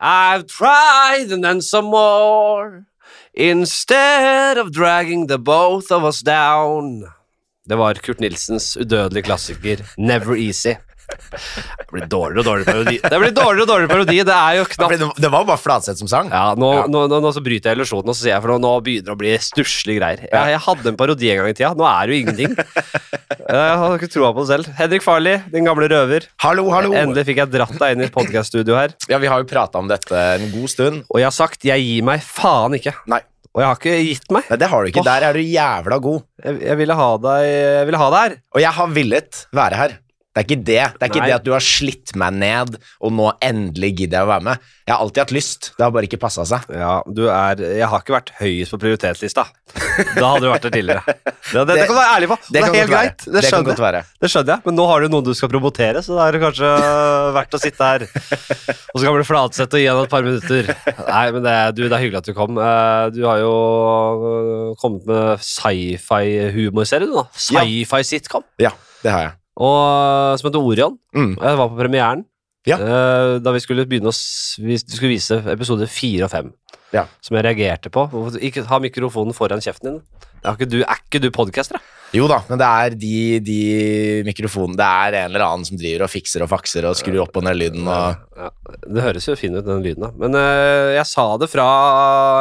I've tried and then some more. Instead of dragging the both of us down. Det var Kurt Nilsens udødelige klassiker Never Easy. Det blir dårligere og dårligere parodi. Det blir dårligere og dårligere parodi. Det er jo knapt det, var var bare Fladseth som sang. ja, nå, Ja. Nå, nå, nå så bryter jeg illusjonen, og så sier jeg for nå, begynner det å bli stusslige greier. Jeg, jeg hadde en parodi en gang i tida. Nå er det jo ingenting. Jeg hadde ikke troa på det selv. Henrik Farli, din gamle røver. Hallo, hallo! Endelig fikk jeg dratt deg inn i podcaststudio her. Ja, Vi har jo prata om dette en god stund. Og jeg har sagt jeg gir meg faen ikke. Nei, Og jeg har ikke gitt meg. Nei det har du ikke. Der er du jævla god. Jeg, jeg ville ha deg Jeg ville ha deg her. Og jeg har villet være her. Det er ikke det. Det er ikke Nei. det at du har slitt meg ned, og nå endelig gidder jeg å være med. Jeg har alltid hatt lyst. Det har bare ikke passa seg. Ja, du er Jeg har ikke vært høyest på prioritetslista. Da hadde du vært der tidligere. Det, det, det, Det- kan du være ærlig på. Det, er helt greit. Det skjønner godt jeg. være. Det skjønner jeg, men nå har du noen du skal promotere, så da er det kanskje verdt å sitte her. Og så kan du flatsette og gi henne et par minutter. Nei, men det, du, det er hyggelig at du kom. Eh, Du har jo øh, kommet med sci-fi-humorserie, du, da. Sci-fi-sitcom. Ja, det har jeg. Og, som heter Orion. Mm. Jeg var på premieren Ja. uh, da vi skulle begynne å vi skulle vise episode fire og fem. Ja. Som jeg reagerte på. Ikke ha mikrofonen foran kjeften din. Er ikke du, er ikke du podcaster, da? Jo da, men det er de, de mikrofonene Det er en eller annen som driver og fikser og fakser og skrur opp og ned lyden og Ja, det høres jo fin ut, den lyden, da. Men uh, jeg sa det fra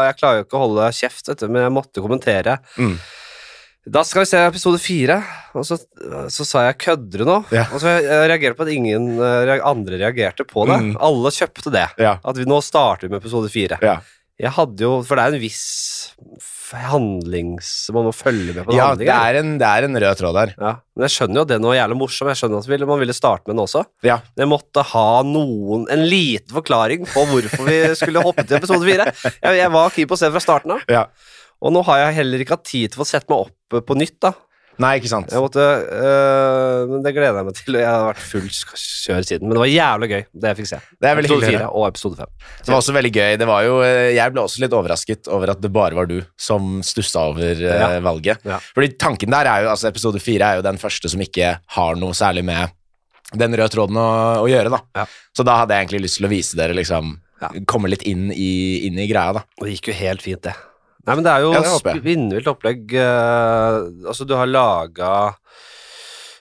Jeg klarer jo ikke å holde kjeft, vet du, men jeg måtte kommentere. Mm. Da skal vi se episode fire, og så, så sa jeg 'kødder du nå?' Ja. Og så reagerte på at ingen eh, andre reagerte på det. Mm. Alle kjøpte det. Ja. At vi nå starter med episode fire. Ja. Jeg hadde jo For det er en viss handlings Man må følge med på den Ja, det er, en, det er en rød tråd der. Ja, men jeg skjønner jo at det var jævlig morsom. Jeg skjønner at ville- man ville starte med den også. Ja. Men jeg måtte ha noen En liten forklaring på hvorfor vi skulle hoppe til episode fire. Jeg, jeg var keen på å se fra starten av. Ja. Og nå har jeg heller ikke hatt tid til å sette meg opp eh, på nytt. da Nei, ikke sant? Måtte, øh, Men Det gleder jeg meg til. Jeg har vært full kjør siden. Men det var jævlig gøy, det jeg fikk se. Det er veldig episode hyggelig å og episode 5 Det var også veldig gøy. Det var jo, eh, jeg ble også litt overrasket over at det bare var du som stussa over Ja. valget. Ja. Fordi tanken der er jo, altså Episode 4 er jo den første som ikke har noe særlig med den røde tråden å, å gjøre. da. Ja. Så da hadde jeg egentlig lyst til å vise dere liksom. Komme litt inn i, inn i greia, da. Og det gikk jo helt fint, det. Nei, men det er jo Ja, spinnvilt opplegg. eh, altså, du har laga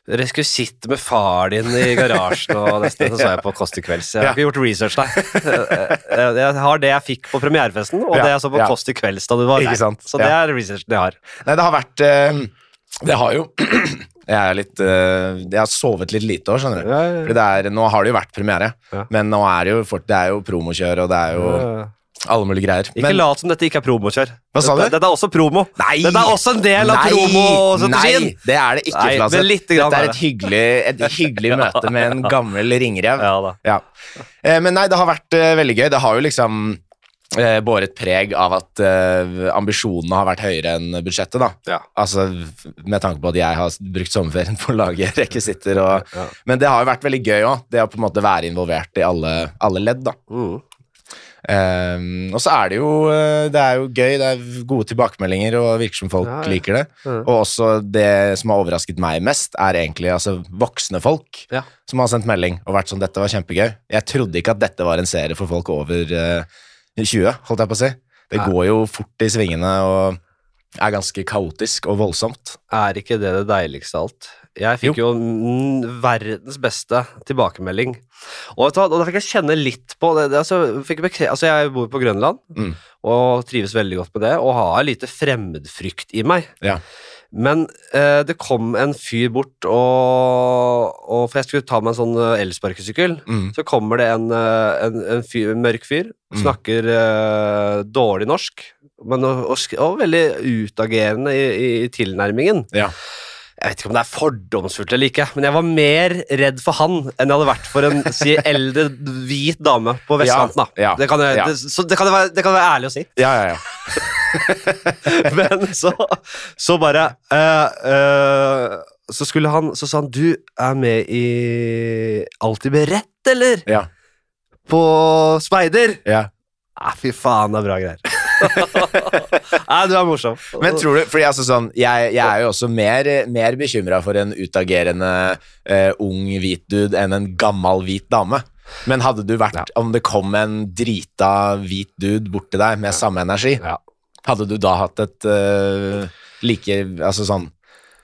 sitte med far din i garasjen, og nesten, så så jeg på Kåss til kvelds. Jeg har Ja. ikke gjort research, der. Jeg, jeg har det jeg fikk på premierefesten, og Ja, det jeg så på ja. Kåss til kvelds da du var Ikke der. sant, Så det er researchen jeg har. Nei, det har vært eh, Det har jo Jeg er litt eh, Jeg har sovet litt lite òg, skjønner du. Fordi det er, nå har det jo vært premiere, men nå er det jo, fort, det er jo promokjør, og det er jo alle mulige greier. Ikke lat som dette ikke er promokjør. Hva sa Dette, du? dette er også promo. Nei! Dette er også en del av promostrategien. Nei, det er det ikke, Nei, men litt grann Dette er et hyggelig, et hyggelig møte med en gammel ringrev. Ja da. Ja. Eh, men nei, det har vært eh, veldig gøy. Det har jo liksom eh, båret preg av at eh, ambisjonene har vært høyere enn budsjettet, da. Ja. Altså med tanke på at jeg har brukt sommerferien på å lage rekvisitter og Ja. Men det har jo vært veldig gøy òg, det å på en måte være involvert i alle, alle ledd, da. Mm. Um, og så er det jo eh, Det er jo gøy, det er gode tilbakemeldinger, og virker som folk Ja, ja. liker det. Mm. Og også det som har overrasket meg mest, er egentlig altså, voksne folk Ja. som har sendt melding og vært sånn 'Dette var kjempegøy'. Jeg trodde ikke at dette var en serie for folk over uh, 20, holdt jeg på å si. Det går jo fort i svingene og er ganske kaotisk og voldsomt. Er ikke det det deiligste av alt? Jeg fikk jo, jo verdens beste tilbakemelding. Og, og da fikk jeg kjenne litt på det. altså, altså, jeg bor på Grønland Mm. og trives veldig godt med det, og har lite fremmedfrykt i meg. Ja. Men eh, det kom en fyr bort, og, og for jeg skulle ta meg en sånn eh, elsparkesykkel. Mm. Så kommer det en, eh, en, en, fyr, en mørk fyr, Mm. snakker eh, dårlig norsk, men og, og, og veldig utagerende i, i, i tilnærmingen. Ja. Jeg vet ikke om det er fordomsfullt eller ikke, men jeg var mer redd for han enn jeg hadde vært for en si, eldre, hvit dame på vestkanten. da. Ja, ja, Det, kan jeg, ja. det, så det, kan være, det kan være ærlig å si. Ja, ja, ja. Men så, så bare uh, uh, Så skulle han Så sa han Du er med i Alltid beredt, eller? ja. På speider? ja. Ah, fy faen, det er bra greier. Nei, du er morsom. Men tror du, fordi altså sånn, jeg, jeg er jo også mer, mer bekymra for en utagerende uh, ung hvit dude enn en gammel hvit dame. Men hadde du vært Ja. Om det kom en drita hvit dude bort til deg med samme energi, Ja. hadde du da hatt et uh, like Altså sånn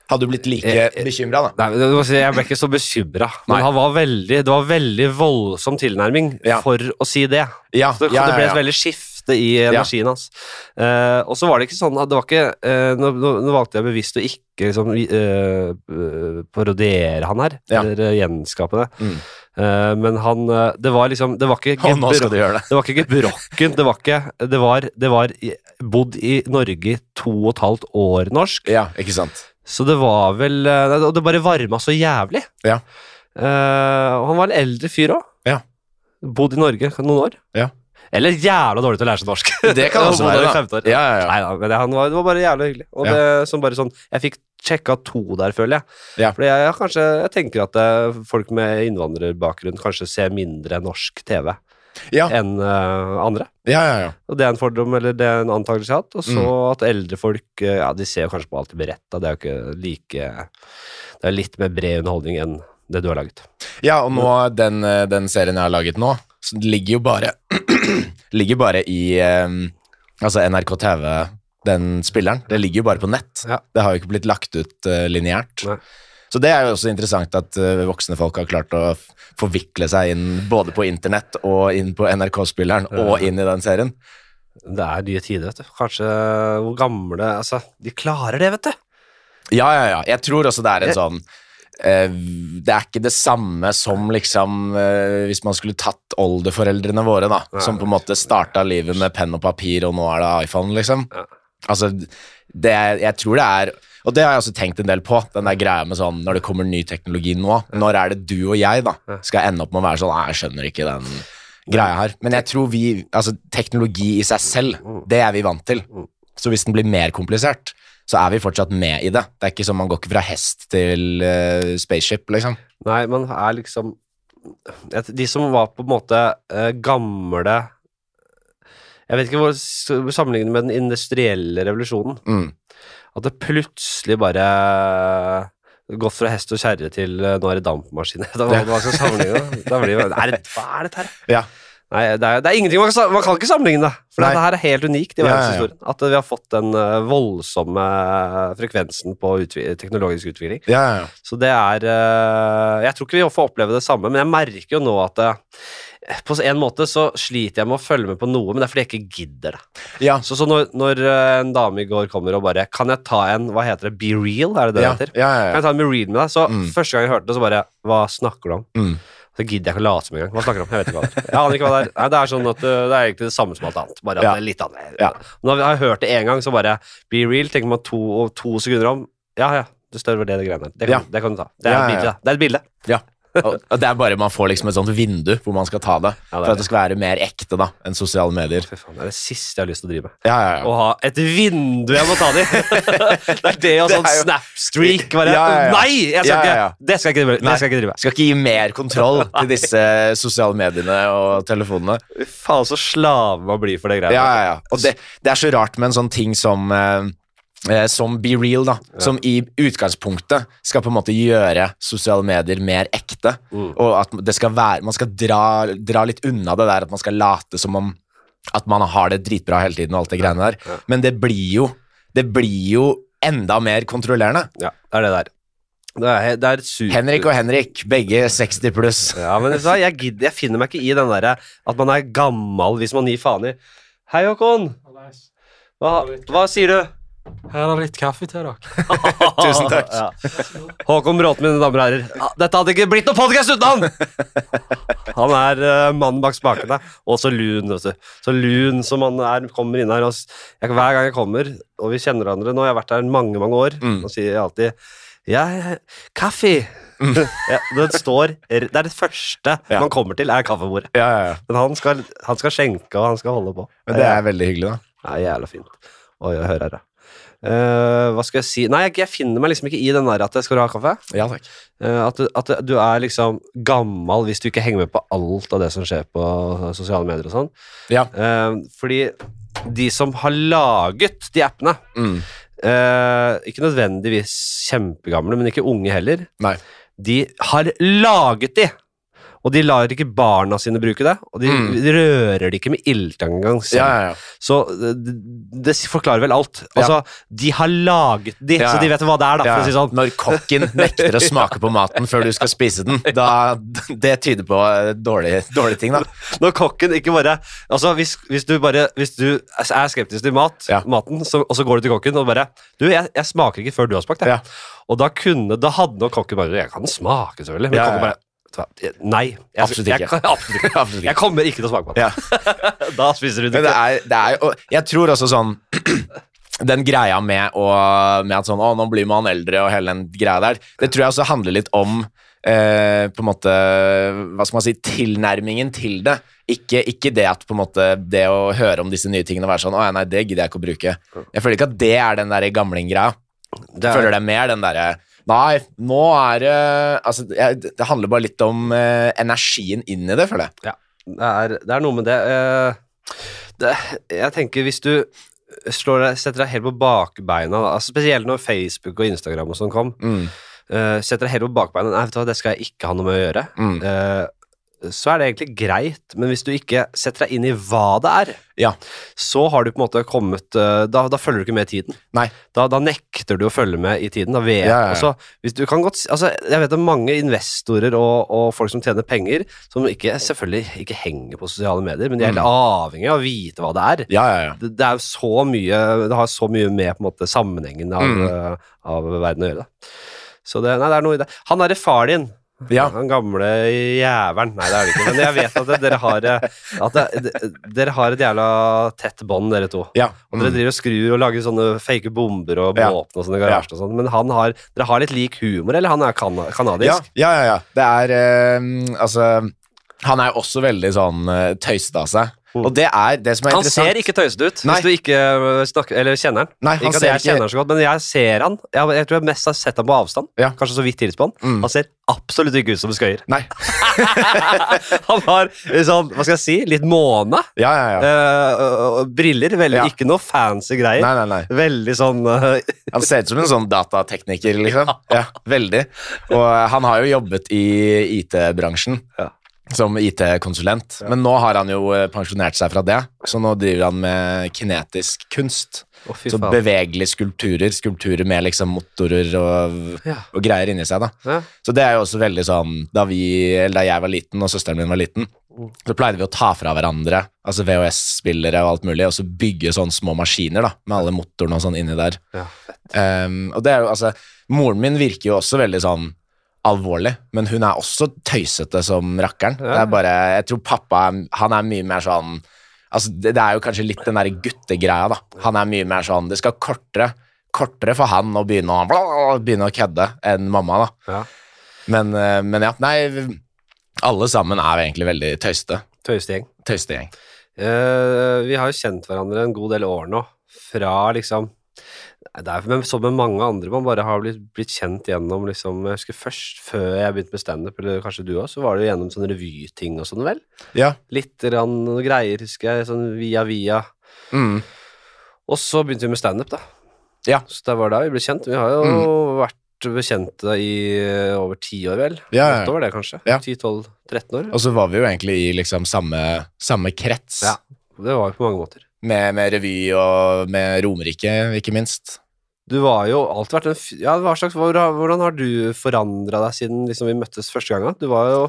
Hadde du blitt like Eh, bekymra, da? Nei, Jeg ble ikke så bekymra, men han var veldig, det var veldig voldsom tilnærming Ja. for å si det. Ja, Så det, ja, det ble et veldig veldig skifte i energien hans. Uh, og så var det ikke sånn det var ikke uh, nå, nå, valgte jeg bevisst å ikke liksom, eh, parodiere han her, Ja. eller gjenskape det. Mm. Men han Det var liksom Det var ikke du gjøre det. det var ikke gebrokken, det var ikke Det var, det var bodd i Norge i to og et halvt år norsk. Ja, ikke sant? Så det var vel Og det bare varma så jævlig. Ja. Og han var en eldre fyr òg. Ja. Bodd i Norge noen år. Ja. Eller jævla dårlig til å lære seg norsk. Det kan også være, da. Ja, ja, ja. Nei da, men det, han var, det var bare jævlig hyggelig. Og det som bare sånn Jeg fikk sjekka to der, føler jeg. Ja. Fordi jeg, jeg, kanskje, jeg tenker at eh, folk med innvandrerbakgrunn kanskje ser mindre norsk TV Ja, enn uh, andre. ja, ja, ja. Og det er en fordom, eller det er en antakelse jeg har hatt. Og så Mm. at eldre folk eh, Ja, de ser jo kanskje på alt de blir retta. det er jo ikke like Det er litt mer bred underholdning enn det du har laget. ja og nå, den, den serien jeg har laget nå, så ligger jo bare Ligger bare i eh, Altså NRK TV, den spilleren. Det ligger jo bare på nett. Ja. Det har jo ikke blitt lagt ut uh, lineært. Så det er jo også interessant at uh, voksne folk har klart å forvikle seg inn både på internett og inn på NRK-spilleren og inn i den serien. Det er nye tider, vet du. Kanskje hvor gamle Altså, de klarer det, vet du. Ja, ja, ja. Jeg tror også det er en sånn Det er ikke det samme som liksom eh, Hvis man skulle tatt oldeforeldrene våre, da, som på en måte starta livet med penn og papir, og nå er det iPhone, liksom. Altså, det er, jeg tror det er Og det har jeg også tenkt en del på, den der greia med sånn når det kommer ny teknologi nå, når er det du og jeg da skal ende opp med å være sånn jeg skjønner ikke den greia her. Men jeg tror vi Altså, teknologi i seg selv, Mm. det er vi vant til. Mm. Så hvis den blir mer komplisert, så er vi fortsatt med i det. Det er ikke som man går ikke fra hest til uh, spaceship, liksom. Nei, man er liksom De som var på en måte uh, gamle Jeg vet ikke hvor sammenlignet med den industrielle revolusjonen. Mm. At det plutselig bare gått fra hest og kjerre til eh, nå er det dampmaskiner. Da, hva skal sammenligne? Da blir det, er det, hva er dette her? Ja. Nei, det er, det er ingenting man kan, man kan ikke sammenligne det. For dette her er helt unikt i Ja, ja, ja. At vi har fått den eh, voldsomme frekvensen på utvi teknologisk utvikling. Ja, ja, ja. Så det er eh, Jeg tror ikke vi får oppleve det samme, men jeg merker jo nå at det, på en måte så sliter jeg med å følge med på noe, men det er fordi jeg ikke gidder det. ja. Så, så når, når eh, en dame i går kommer og bare Kan jeg ta en Hva heter det? Be real? Er det det ja, det heter? ja, Kan ja, jeg ta en be real med deg? Så Mm. første gang jeg hørte det, så bare Hva snakker du om? Mm. Så gidder jeg ikke å late som engang. Hva snakker du om? Jeg vet ikke hva det er. Jeg aner ikke hva det er. Nei, det er sånn at uh, det er egentlig det samme som alt annet, bare at Ja. det er litt annet. Ja. Når jeg har hørt det én gang, så bare Be real, tenker man to, to sekunder om. Ja, ja, det står over det, det greiene der. Det kan, Ja. det kan du ta. Det er, Ja, et ja, bilde, da. det er et bilde. ja. Og det er bare man får liksom et sånt vindu hvor man skal ta det, Ja, det for at det skal være mer ekte da enn sosiale medier. Fy faen, det er det siste jeg har lyst til å drive med. Ja, ja, ja. Å ha et vindu jeg må ta det i! det er det og sånn jo- snapstreak. Bare Ja. Nei! Jeg skal ikke. Det skal jeg ikke drive. Det skal jeg ikke. Skal ikke gi mer kontroll til disse sosiale mediene og telefonene. Faen, så slave man blir for det greia. Ja, ja, ja. Og det, det er så rart med en sånn ting som eh, eh, som Be Real, da. Som i utgangspunktet skal på en måte gjøre sosiale medier mer ekte. Mm. Og at det skal være Man skal dra, dra litt unna det der at man skal late som om at man har det dritbra hele tiden og alt det greiene der. Ja. Men det blir jo Det blir jo enda mer kontrollerende. Ja, det er det der. Det er, det er super... Henrik og Henrik, begge 60 pluss. Ja, men jeg, gidder, jeg finner meg ikke i den derre at man er gammel hvis man gir faen i Hei, Håkon. Hva, hva sier du? Her er det litt kaffe til dere. Tusen takk. Ja. Håkon Bråten, mine damer og herrer. Dette hadde ikke blitt noe podkast uten han! Han er uh, mannen bak spakene. Og så lun, vet du. Så lun som han er, kommer inn her. Og jeg, hver gang jeg kommer, og vi kjenner hverandre nå, jeg har vært her mange, mange år, Mm. og sier jeg alltid ja, kaffe. ja, den står, Det er det første Ja. man kommer til, er kaffebordet. Ja, ja, ja. Men han skal, han skal skjenke, og han skal holde på. Men det er veldig hyggelig, da. Det er jævla fint. Oi, hør her, ja. Eh, hva skal jeg si Nei, jeg, jeg finner meg liksom ikke i den der at jeg skal ha kaffe. Ja, takk. Uh, at, at du er liksom gammel hvis du ikke henger med på alt av det som skjer på sosiale medier og sånn. Ja. Uh, fordi de som har laget de appene, Mm. ikke nødvendigvis kjempegamle, men ikke unge heller, Nei. de har laget de. Og de lar ikke barna sine bruke det, og de, Mm. rører det ikke med ildtang engang. Ja, ja, ja. Så det, det forklarer vel alt. Altså, de har laget de, så de vet hva det er, da, si sånn. Når kokken nekter å smake på maten før du skal spise den, da, det tyder på eh, dårlige, dårlige ting, da. Når kokken ikke bare Altså, hvis, hvis du bare Hvis du er skeptisk til mat, maten, så, og så går du til kokken og bare Du, jeg, jeg smaker ikke før du har smakt. Ja. Og da kunne Da hadde nok kokken bare Jeg kan smake, selvfølgelig. Men Ja, kokken ja. bare Nei. Jeg, Absolutt ikke. Jeg, absolutt. Absolutt ikke. Jeg kommer ikke til å smake på det. Ja. da spiser du det det er, det er Jeg tror også sånn Den greia med, å, med at sånn Å, nå blir man eldre og hele den greia der, det tror jeg også handler litt om eh, på en måte Hva skal man si Tilnærmingen til det. Ikke, ikke det at på en måte Det å høre om disse nye tingene og være sånn Å ja, nei, det gidder jeg ikke å bruke. Jeg føler ikke at det er den der gamlinggreia. Jeg føler det er mer den derre Nei, nå er det Altså, det handler bare litt om eh, energien inn i det, føler jeg. Det er, det er noe med det, eh, det Jeg tenker hvis du slår deg, setter deg helt på bakbeina, altså spesielt når Facebook og Instagram og sånn kom, Mm, eh, setter deg helt på bakbeina Nei, vet du hva, det skal jeg ikke ha noe med å gjøre. mm. Så er det egentlig greit, men hvis du ikke setter deg inn i hva det er, Ja. så har du på en måte kommet eh, Da, da følger du ikke med i tiden. Da, da nekter du å følge med i tiden. Da vet, Ja, ja. Altså, hvis du kan godt, altså, jeg vet om mange investorer og, og folk som tjener penger, som ikke, selvfølgelig ikke henger på sosiale medier, men de er helt avhengig av å vite hva det er. Ja, ja, ja. Det, det er så mye Det har så mye med på en måte sammenhengen av, Mm. eh, av verden å gjøre. Da. Så det, nei, det er noe i det. Han derre far din, Ja. han gamle jævelen Nei, det er det ikke, men jeg vet at det, dere har eh, At det, Dere har et jævla tett bånd, dere to. ja. Og dere driver og skrur og lager sånne fake bomber og Ja. og sånn i garasjen og sånn, men han har, dere har litt lik humor, eller han er kan kanadisk? ja, ja, ja. Det er eh, Altså, han er også veldig sånn uh, tøysete av seg. Og det er det som er Han interessant. ser ikke tøysete ut, Nei. hvis du ikke øh, snakker, eller kjenner han. Nei, han ikke at jeg ikke- kjenner han så godt, men jeg ser han. Jeg, jeg tror jeg mest har sett han på avstand. Ja. Kanskje så vidt hilst på han. Mm. Han ser absolutt ikke ut som en skøyer. Nei. han har sånn, hva skal jeg si, litt måne. Ja, ja, ja. øh, briller, veldig, Ja. ikke noe fancy greier. Nei, nei, nei. Veldig sånn uh, Han ser ut som en sånn datatekniker, liksom. Ja, veldig. Og eh, han har jo jobbet i IT-bransjen. Ja. Som IT-konsulent, men nå har han jo eh, pensjonert seg fra det. Så nå driver han med kinetisk kunst. Oh, Så bevegelige skulpturer. Skulpturer med liksom motorer og, Ja. og greier inni seg. da Ja. Så det er jo også veldig sånn Da, vi, da jeg var liten og søsteren min var liten, Mm. så pleide vi å ta fra hverandre Altså VHS-spillere og alt mulig, og så bygge sånne små maskiner da med alle motorene og sånn inni der. Ja. Um, og det er jo altså Moren min virker jo også veldig sånn alvorlig, men hun er også tøysete som rakkeren. Ja. Det er bare Jeg tror pappa Han er mye mer sånn Altså, det, det er jo kanskje litt den der guttegreia, da. Han er mye mer sånn Det skal kortere Kortere for han å begynne å, begynne å kødde enn mamma, da. Ja. Men, eh, men ja, nei Alle sammen er egentlig veldig tøyste. Tøyeste gjeng. Tøyste gjeng. Eh, vi har jo kjent hverandre en god del år nå, fra liksom er men som med mange andre man bare har blitt, blitt kjent gjennom liksom, Jeg husker først, før jeg begynte med standup, eller kanskje du òg, så var det gjennom sånne revyting og sånn, vel? Ja. Litt grann noe greier, husker jeg, sånn via via. Mm. Og så begynte vi med standup, da. Ja. Så det var da vi ble kjent. Vi har jo vært bekjente i eh, over ti år, vel? Ja, ja, Åtte år, det, kanskje. Ja. 10-12-13 år. Og så var vi jo egentlig i liksom samme, samme krets. Ja. Det var jo på mange måter. Med, med revy og med Romerike, ikke minst. Du var jo alltid vært en Ja, slags, hvordan, har du forandra deg siden liksom, vi møttes første gang? Du var jo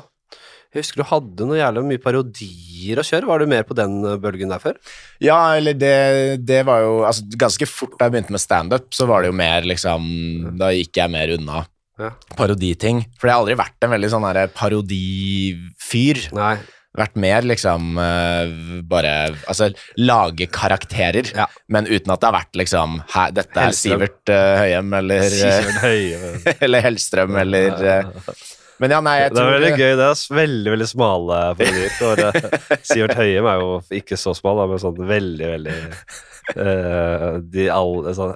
Jeg husker du hadde noe jævlig mye parodier å kjøre. Var du mer på den eh, bølgen der før? Ja, eller det, det var jo altså, Ganske fort da jeg begynte med standup, så var det jo mer liksom Da gikk jeg mer unna Ja. paroditing. For jeg har aldri vært en veldig sånn parodifyr. Nei. Vært mer liksom uh, bare Altså lage karakterer, Ja. men uten at det har vært liksom Hæ, dette er Hellstrøm. Sivert uh, Høyem eller, eh, Sivert Høyem. eller Hellstrøm eller uh, Men ja, nei, jeg Det er veldig gøy, det. er Veldig, veldig smale. Eh, Sivert Høyem er jo ikke så smal, da, men sånn veldig, veldig eh, De alle sånn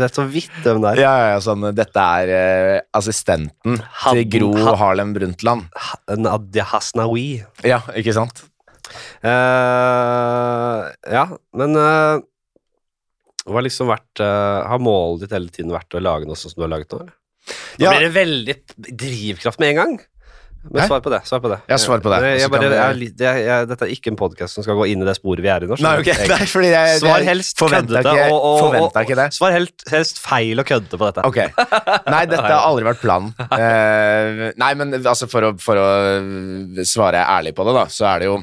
Vet så vidt hvem det er. Ja, ja, sånn, dette er uh, assistenten til Gro ha Harlem Brundtland. Nadia Hasnawi. Ja, ikke sant? Uh, ja, men uh, hva har liksom vært Har målet ditt hele tiden vært å lage noe sånn som du har laget nå? Nå Ja. blir det veldig drivkraft med en gang. Men svar på det. svar på det. Jeg svar på det. Jeg, jeg bare, jeg, jeg, dette er ikke en podkast som skal gå inn i det sporet vi er i nå. Nei, okay. ok, nei, Svar helst køddete ikke, og, og, det. og Svar helst, helst feil og køddete på dette. Ok. Nei, dette har aldri vært planen. Uh, nei, men altså, for å, for å svare ærlig på det, da, så er det jo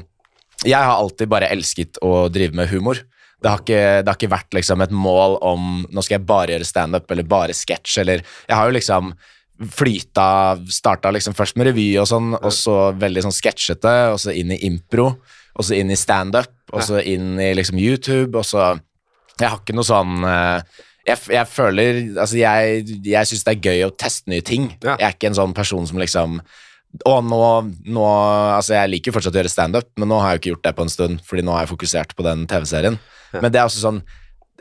Jeg har alltid bare elsket å drive med humor. Det har ikke, det har ikke vært liksom et mål om nå skal jeg bare gjøre standup eller bare sketsj, Jeg har jo liksom flyta Starta liksom først med revy og sånn, og så veldig sånn sketsjete, og så inn i impro, og så inn i standup, og så inn i liksom YouTube, og så Jeg har ikke noe sånn eh, jeg, jeg føler Altså, jeg, jeg syns det er gøy å teste nye ting. Ja. Jeg er ikke en sånn person som liksom og nå, nå Altså, jeg liker fortsatt å gjøre standup, men nå har jeg jo ikke gjort det på en stund, fordi nå har jeg fokusert på den TV-serien. Men det er også sånn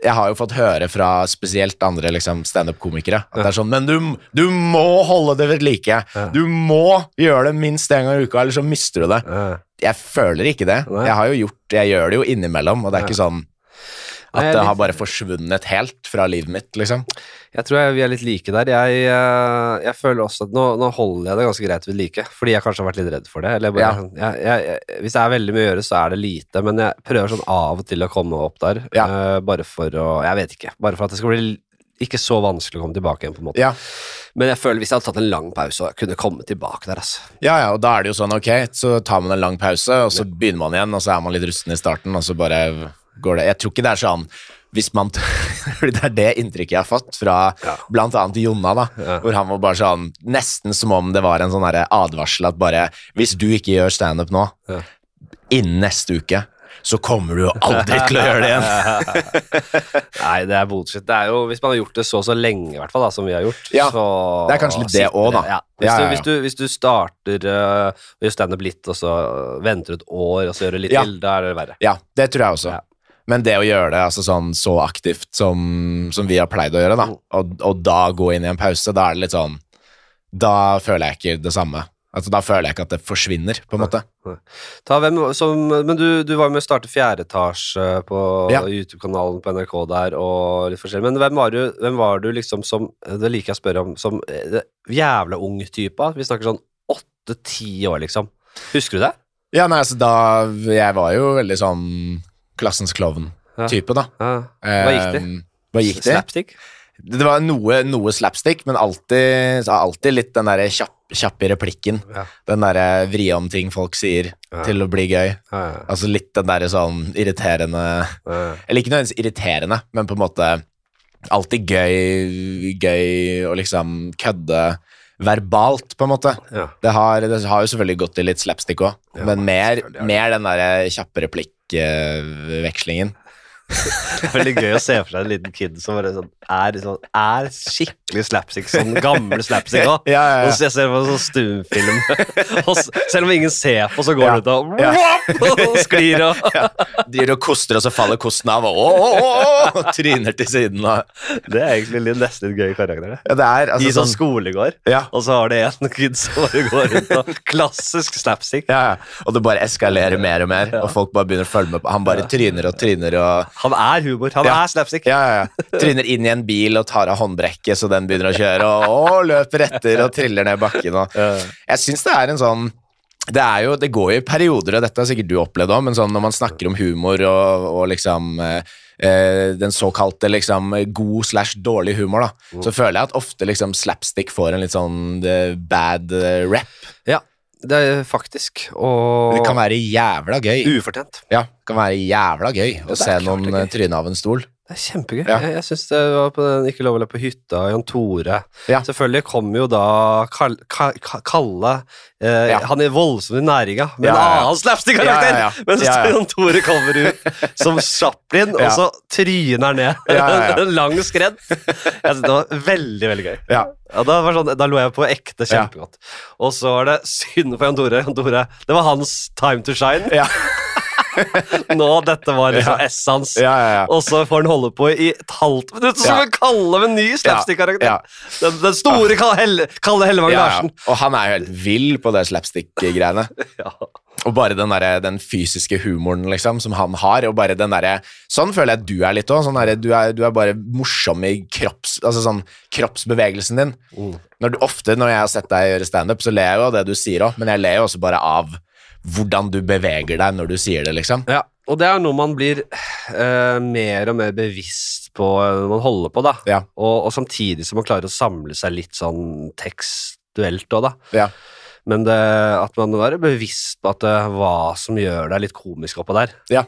jeg har jo fått høre fra spesielt andre liksom, standup-komikere at det er sånn Men du, du må holde det ved like. Du må gjøre det minst én gang i uka, eller så mister du det. Jeg føler ikke det. Jeg har jo gjort Jeg gjør det jo innimellom, og det er ikke sånn at det har bare forsvunnet helt fra livet mitt, liksom. Jeg tror jeg, vi er litt like der. Jeg, eh, jeg føler også at nå, nå holder jeg det ganske greit ved like, fordi jeg kanskje har vært litt redd for det. Eller bare, Ja. jeg, hvis det er veldig mye å gjøre, så er det lite, men jeg prøver sånn av og til å komme opp der. Ja. uh, bare for å Jeg vet ikke. Bare for at det skal bli ikke så vanskelig å komme tilbake igjen, på en måte. Ja. Men jeg føler hvis jeg hadde tatt en lang pause og kunne komme tilbake der, altså. ja, ja, og da er det jo sånn, ok, så tar man en lang pause, og så begynner man igjen, og så er man litt rusten i starten, og så bare går det Jeg tror ikke det er sånn hvis man Det er det inntrykket jeg har fått fra Ja. annet Jonna, da, Ja. hvor han var bare sånn Nesten som om det var en sånn advarsel at bare Hvis du ikke gjør standup nå, Ja. innen neste uke, så kommer du jo aldri til å gjøre det igjen. Nei, det er bullshit. Det er jo, hvis man har gjort det så så lenge, i hvert fall, da, som vi har gjort, Ja, så det er kanskje litt det òg, da. Ja. Hvis, Ja, Du, hvis, du, hvis du starter uh, og gjør standup litt, og så venter du et år, og så gjør du litt til, da er det verre. Ja, det tror jeg også. Men det å gjøre det altså sånn så aktivt som, som vi har pleid å gjøre, da, Mm. og, og da gå inn i en pause, da er det litt sånn Da føler jeg ikke det samme. Altså, da føler jeg ikke at det forsvinner, på en måte. Ta hvem som, men du, du var med å starte Fjerde etasje på Ja. YouTube-kanalen på NRK der, og litt forskjellig. Men hvem var du, hvem var du liksom som Det liker jeg å spørre om, som eh, jævla ung type? Vi snakker sånn åtte-ti år, liksom. Husker du det? Ja, nei, altså da Jeg var jo veldig sånn klassens klovn-type, da. Ja. Hva gikk det? Eh, Hva gikk det? Slapstick? Det var noe, noe slapstick, men alltid, alltid litt den derre kjapp, kjapp replikken. Ja. Den derre vri om ting folk sier, Ja. til å bli gøy. Ja, Altså litt den derre sånn irriterende. Eller ikke nødvendigvis irriterende, men på en måte alltid gøy, gøy å liksom kødde verbalt, på en måte. ja. Det har, det har jo selvfølgelig gått i litt slapstick òg, men mer, mer den der kjappe replikkvekslingen. Det er veldig gøy å se for seg en liten kid som sånn, er, sånn, er skikkelig slapstick, sånn gammel slapstick òg. Ja, ja, Og ja. så jeg ser på en sånn stumfilm, og selv om ingen ser på, så går det ut og, Ja. og sklir og De gir og koster, og så faller kosten av, og, og tryner til siden. Og, Det er egentlig litt- nesten litt gøy karakter. det. ja, det er I altså sånn sånn skolegård, og så har det en kid som bare går rundt og Klassisk slapstick. Og det bare eskalerer mer og mer, og folk bare begynner å følge med på. Han bare tryner og tryner og Han er humor. Han Ja. er slapstick. Ja, ja, ja. Tryner inn i en bil og tar av håndbrekket så den begynner å kjøre, og, og løper etter og triller ned bakken. Og. Jeg syns det er en sånn det, er jo, det går jo i perioder, og dette har sikkert du opplevd òg, men sånn når man snakker om humor og, og liksom eh, eh, den såkalte liksom god slash dårlig humor, da, Mm. så føler jeg at ofte liksom slapstick får en litt sånn eh, bad rep. rap. ja, det er faktisk. Og Det kan være jævla gøy. ufortjent. Ja, det kan være jævla gøy å det er se klart noen det er gøy. eh, tryne av en stol. Det er kjempegøy. Ja. Jeg, jeg synes det var på den Ikke lov å le på hytta, Jan Tore. Ja. Selvfølgelig kommer jo da Kal Ka Ka Kalle eh, Ja. Han er voldsom i næringa, med en annen slapstick-karakter! Ja. Mens Ja, ja. Jan Tore kommer ut som Chaplin, og så tryner han ned en lang skredd. Jeg synes det var veldig, veldig gøy. Da, var sånn, da lo jeg på ekte kjempegodt. Og så var det synd for Jan Tore. Jan Tore. Det var hans time to shine. Ja. Nå, dette var liksom Ja. S hans. Ja, ja, ja. Og så får han holde på i et halvt minutt, som en Kalle med ny slapstick-karakter. Den, den store Kalle, Helle, Kalle Hellevang. Larsen. Og han er jo helt vill på det slapstick-greiene. Ja. Og bare den, der, den fysiske humoren liksom, som han har. og bare den der, Sånn føler jeg du er litt òg. Sånn du, du er bare morsom i kropps, altså sånn, kroppsbevegelsen din. Når du, ofte når jeg har sett deg gjøre standup, så ler jeg jo av det du sier òg, men jeg ler jo også bare av hvordan du beveger deg når du sier det, liksom. Ja, og det er noe man blir eh, mer og mer bevisst på eh, når man holder på, da. Ja. Og, og samtidig som man klarer å samle seg litt sånn tekstuelt òg, da. Ja. Men det, at man er bevisst på at det, hva som gjør deg litt komisk oppå der. Ja.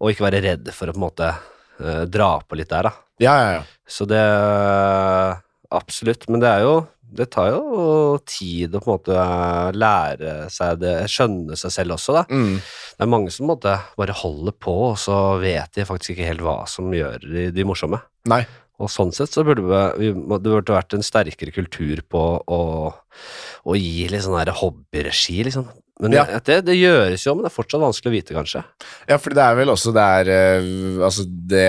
Og ikke være redd for å på en måte eh, dra på litt der, da. Ja, ja, ja. Så det Absolutt. Men det er jo Det tar jo tid å på en måte lære seg det, skjønne seg selv også, da. Mm. Det er mange som måtte måte bare holder på, og så vet de faktisk ikke helt hva som gjør de, de morsomme. Nei. Og sånn sett så burde vi, det burde vært en sterkere kultur på å, å gi litt sånn hobbyregi, liksom. Men Ja. det, det gjøres jo, men det er fortsatt vanskelig å vite, kanskje. Ja, for det er vel også det er eh, Altså, det,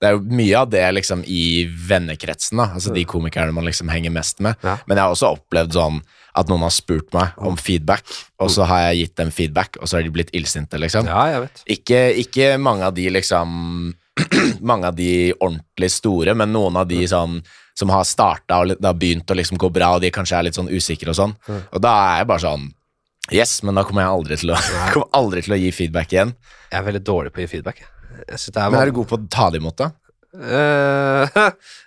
det er jo mye av det liksom i vennekretsen, da. Altså de komikerne man liksom henger mest med. Ja. Men jeg har også opplevd sånn at noen har spurt meg om feedback, og så har jeg gitt dem feedback, og så har de blitt illsinte, liksom. Ja, jeg vet. Ikke, ikke mange av de liksom Mange av de ordentlig store, men noen av de sånn som har starta og det har begynt å liksom gå bra, og de kanskje er litt sånn usikre og sånn. Og da er jeg bare sånn Yes, men da kommer jeg aldri til å, aldri til å gi feedback igjen. Jeg er veldig dårlig på å gi feedback. Jeg er Men er du god på å ta det imot, da? Eh,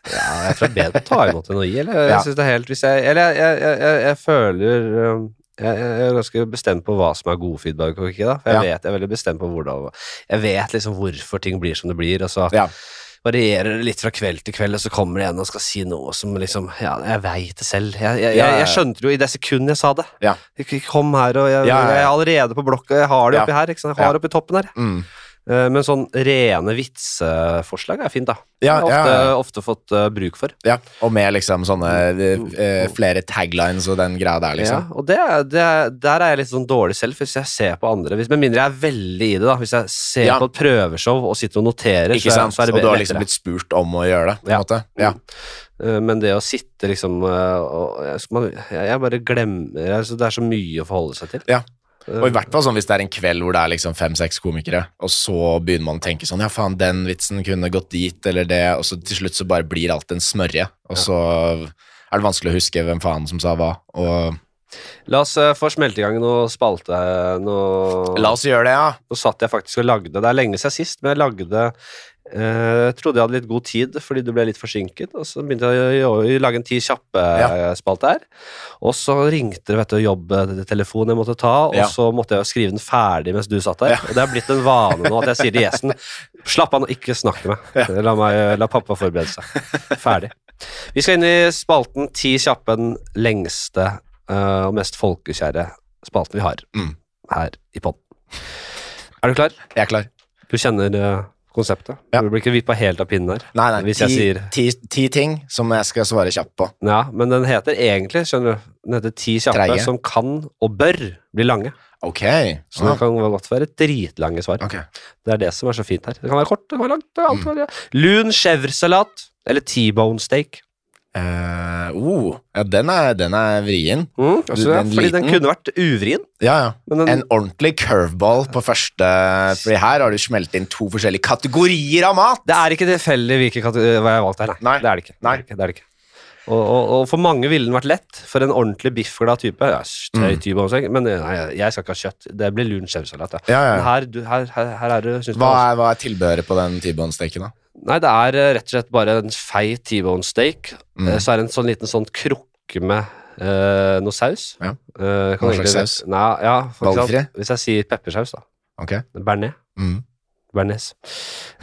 ja, jeg tror det er bedre å ta imot enn å gi, eller? Jeg Ja. synes det er helt hvis jeg Eller jeg, jeg, jeg, jeg, føler um, jeg, er ganske bestemt på hva som er god feedback og ikke, da. For jeg Ja. vet, jeg er veldig bestemt på hvordan Jeg vet liksom hvorfor ting blir som det blir, og så Ja. varierer det litt fra kveld til kveld, og så kommer det en og skal si noe som liksom Ja, jeg veit det selv. Jeg, jeg, jeg, jeg skjønte det jo i det sekundet jeg sa det. Ja. Kom her, og jeg er allerede på blokka, jeg har det oppi her. Ikke sant? Jeg har det oppi toppen her. Mm. Eh, Men sånn rene vitseforslag er fint, da. Ja, ofte, ja. ofte fått eh, bruk for. ja. Og med liksom sånne eh, flere taglines og den greia der, liksom. Ja, og det, det, der er jeg litt sånn dårlig selv, hvis jeg ser på andre. Hvis, med mindre jeg er veldig i det, da. Hvis jeg ser Ja. på et prøveshow og sitter og noterer, Ikke sant? så er det og du har liksom blitt spurt om å gjøre det, på en Ja. måte. Ja. Eh, Men det å sitte liksom og jeg, jeg bare glemmer altså, Det er så mye å forholde seg til. Ja. Eh, Og i hvert fall sånn hvis det er en kveld hvor det er liksom fem-seks komikere, og så begynner man å tenke sånn Ja, faen, den vitsen kunne gått dit, eller det, og så til slutt så bare blir alt en smørje, og så er det vanskelig å huske hvem faen som sa hva, og La oss eh, få smelte i gang noe spalte. Noe, La oss gjøre det, ja. Nå satt jeg faktisk og lagde Det er lenge siden sist, men jeg lagde eh, Jeg trodde jeg hadde litt god tid fordi du ble litt forsinket, og så begynte jeg å, lage en ti kjappe-spalte her. Og så ringte det vet du, jobbtelefonen jeg måtte ta, og Ja. så måtte jeg skrive den ferdig mens du satt der. Ja. Og det er blitt en vane nå at jeg sier til gjesten Slapp av nå, ikke snakk til meg. La, meg, la pappa forberede seg. Ferdig. Vi skal inn i spalten Ti kjappe, den lengste eh, og mest folkekjære spalten vi har Mm. her i podden. Er du klar? Jeg er klar. Du kjenner eh, konseptet? Ja. Du blir ikke vippa helt av pinnen her? Nei, nei, ti, sier- ti, ti ting som jeg skal svare kjapt på. Ja, men den heter egentlig, skjønner du, den heter Ti kjappe Treie. som kan og bør bli lange. Ok. Så det kan godt være dritlange svar. Okay. Det er det som er så fint her. Det kan være kort, det kan være langt. Alt mm. Lun chèvresalat eller T-bone steak. Eh, oh, ja, den er, den er vrien. Mm, altså, Du, den fordi den kunne vært uvrien. Ja, ja. Den, En ordentlig curveball på første Fordi her har du smelt inn to forskjellige kategorier av mat! det er ikke tilfeldig hvilke kategorier jeg har valgt her, nei. Nei. Det er det ikke. Nei. Det er det ikke. Og, og, og for mange ville den vært lett. For en ordentlig biffglad type. Ja, Mm. T-bone men nei, jeg skal ikke ha kjøtt. Det blir lun skjevsalat. Ja. Ja, ja. Her, her, her, her er det Hva er, hva er tilbehøret på den T-bone-steken, da? Nei, det er eh, rett og slett bare en feit T-bone steak. Mm. Eh, Så er det en sånn liten sånn krukke med uh, noe saus. Ja. Hva egentlig- slags saus? Nei, ja, Valgfri? Hvis jeg sier peppersaus, da. Ok. Bearnés. Mm. Bearnés.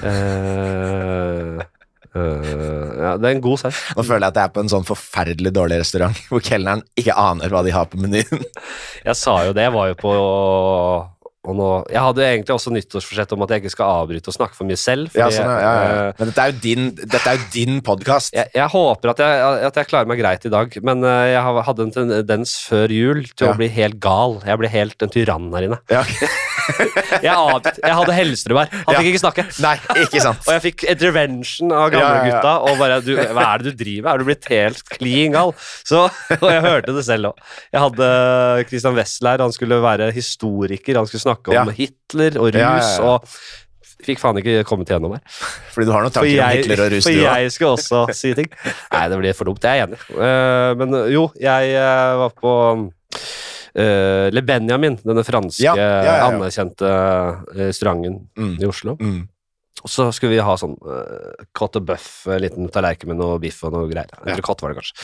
Uh, ja, det er en god saus. Nå føler jeg at jeg er på en sånn forferdelig dårlig restaurant hvor kelneren ikke aner hva de har på menyen. Jeg sa jo det, jeg var jo på og nå, Jeg hadde egentlig også nyttårsforsett om at jeg ikke skal avbryte og snakke for mye selv. Ja, sånn, ja, ja, eh, Men dette er jo din, dette er jo din podkast. jeg, jeg håper at jeg, at jeg klarer meg greit i dag, men eh, jeg hadde en tendens før jul til å bli helt gal. Jeg ble helt en tyrann her inne. Ja. Jeg, ante, jeg hadde Hellstrøm her. Han Ja. fikk ikke snakke. Nei, ikke sant. Og jeg fikk intervention av Ja, ja, ja. gamlegutta. Og bare du, Hva er det du driver med? Er du blitt helt klin gal? Så, og jeg hørte det selv òg. Jeg hadde Christian Wessel her. Han skulle være historiker. Han skulle snakke om. Hitler og rus. Og fikk faen ikke kommet gjennom her. Fordi du har noen tanker tanker om Hitler og rus, for jeg skal også si ting. Nei, det blir for dumt. Jeg er enig. Uh, men jo, jeg uh, var på uh, Le Benjamin, denne franske Ja, ja, ja, ja. anerkjente eh, restauranten Mm. i Oslo. Mm. Og så skulle vi ha sånn uh, cotte bøff, en liten tallerken med noe biff og noe greier. Ja. Entrecôte var det kanskje.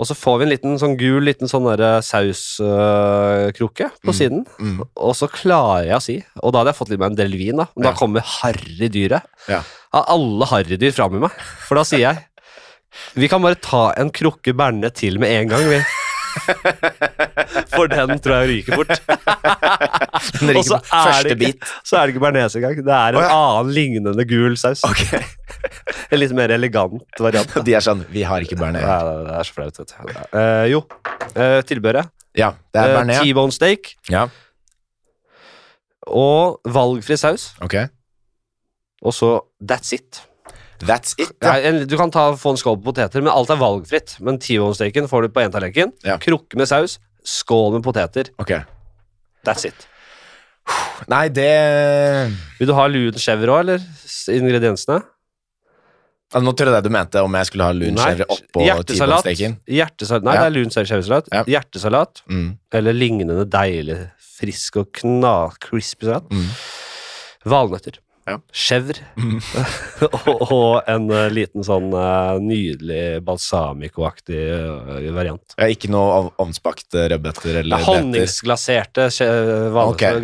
Og så får vi en liten sånn gul liten sånn derre uh, på Mm. siden. Mm. Og så klarer jeg å si, og da hadde jeg fått litt med en del vin, da. Men Ja. da kommer harrydyret. Ja. Av alle harrydyr fram i meg. For da sier jeg Vi kan bare ta en krukke bearnés til med en gang, vi. For den tror jeg ryker fort. Og så er det ikke- bit. Så er det ikke bearnés engang. Det er en oh, ja. annen lignende gul saus. Okay. En litt mer elegant variant. da. De er sånn Vi har ikke bearnés. Det er så flaut, vet du. Uh, jo, uh, tilbehøret. Ja, det er bearnés. Uh, T-bone steak Ja, og valgfri saus. ok. Og så that's it. That's it, ja. Nei, du kan ta, få en skål på poteter, men alt er valgfritt. Men T-bone-steken får du på én tallerken. Ja. Krukke med saus, skål med poteter. Ok. That's it. Nei, det Vil du ha lun chèvre òg, eller? Ingrediensene? altså, Nå trodde jeg du mente om jeg skulle ha lunchchèvre oppå hjertesalat. T-bone-steken. Hjertesalat. Nei, Ja. det er lun chèvresalat. Ja. Hjertesalat Mm. eller lignende deilig, frisk og kna crispy salat. Mm. Valnøtter. Ja. Chèvre. Mm. og, og en eh, liten sånn eh, nydelig balsamico-aktig eh, variant. Ja, ikke noe ovnsbakte ovnsbakt rødbeter honningsglaserte eller er beter. honningsglaserte che- valnøtter,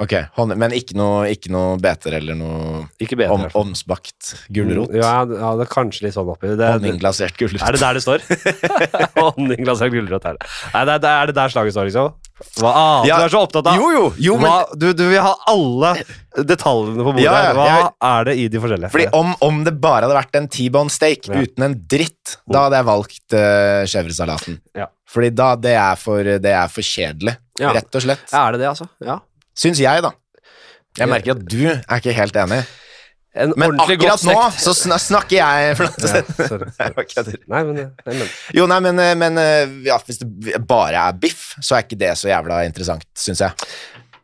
Ok. honning, Men ikke noe, ikke noe beter eller noe Ikke bedre. om, omsbakt gulrot? Ja, ja, det er kanskje litt sånn oppi. Det, Honningglasert gulrot. er det der det står? Honningglasert gulrot er det. Nei, det er, det er det der slaget står, liksom? Hva annet Ja, du er så opptatt av? Jo, jo, jo, men du, du vil ha alle detaljene på bordet. Ja, ja, Hva er det i de forskjellige? Fordi om, om det bare hadde vært en T-bone steak Ja. uten en dritt, da hadde jeg valgt uh, chèvresalaten. Ja. Fordi da, det er for, det er for kjedelig, Ja. rett og slett. Er det det, altså? Ja. Syns jeg, da. Jeg merker at du er ikke helt enig. En Men akkurat nå så snakker jeg for ja, sorry. Nei, men, nei, men Jo, nei, men, eh, men eh, ja, hvis det bare er biff, så er ikke det så jævla interessant, syns jeg.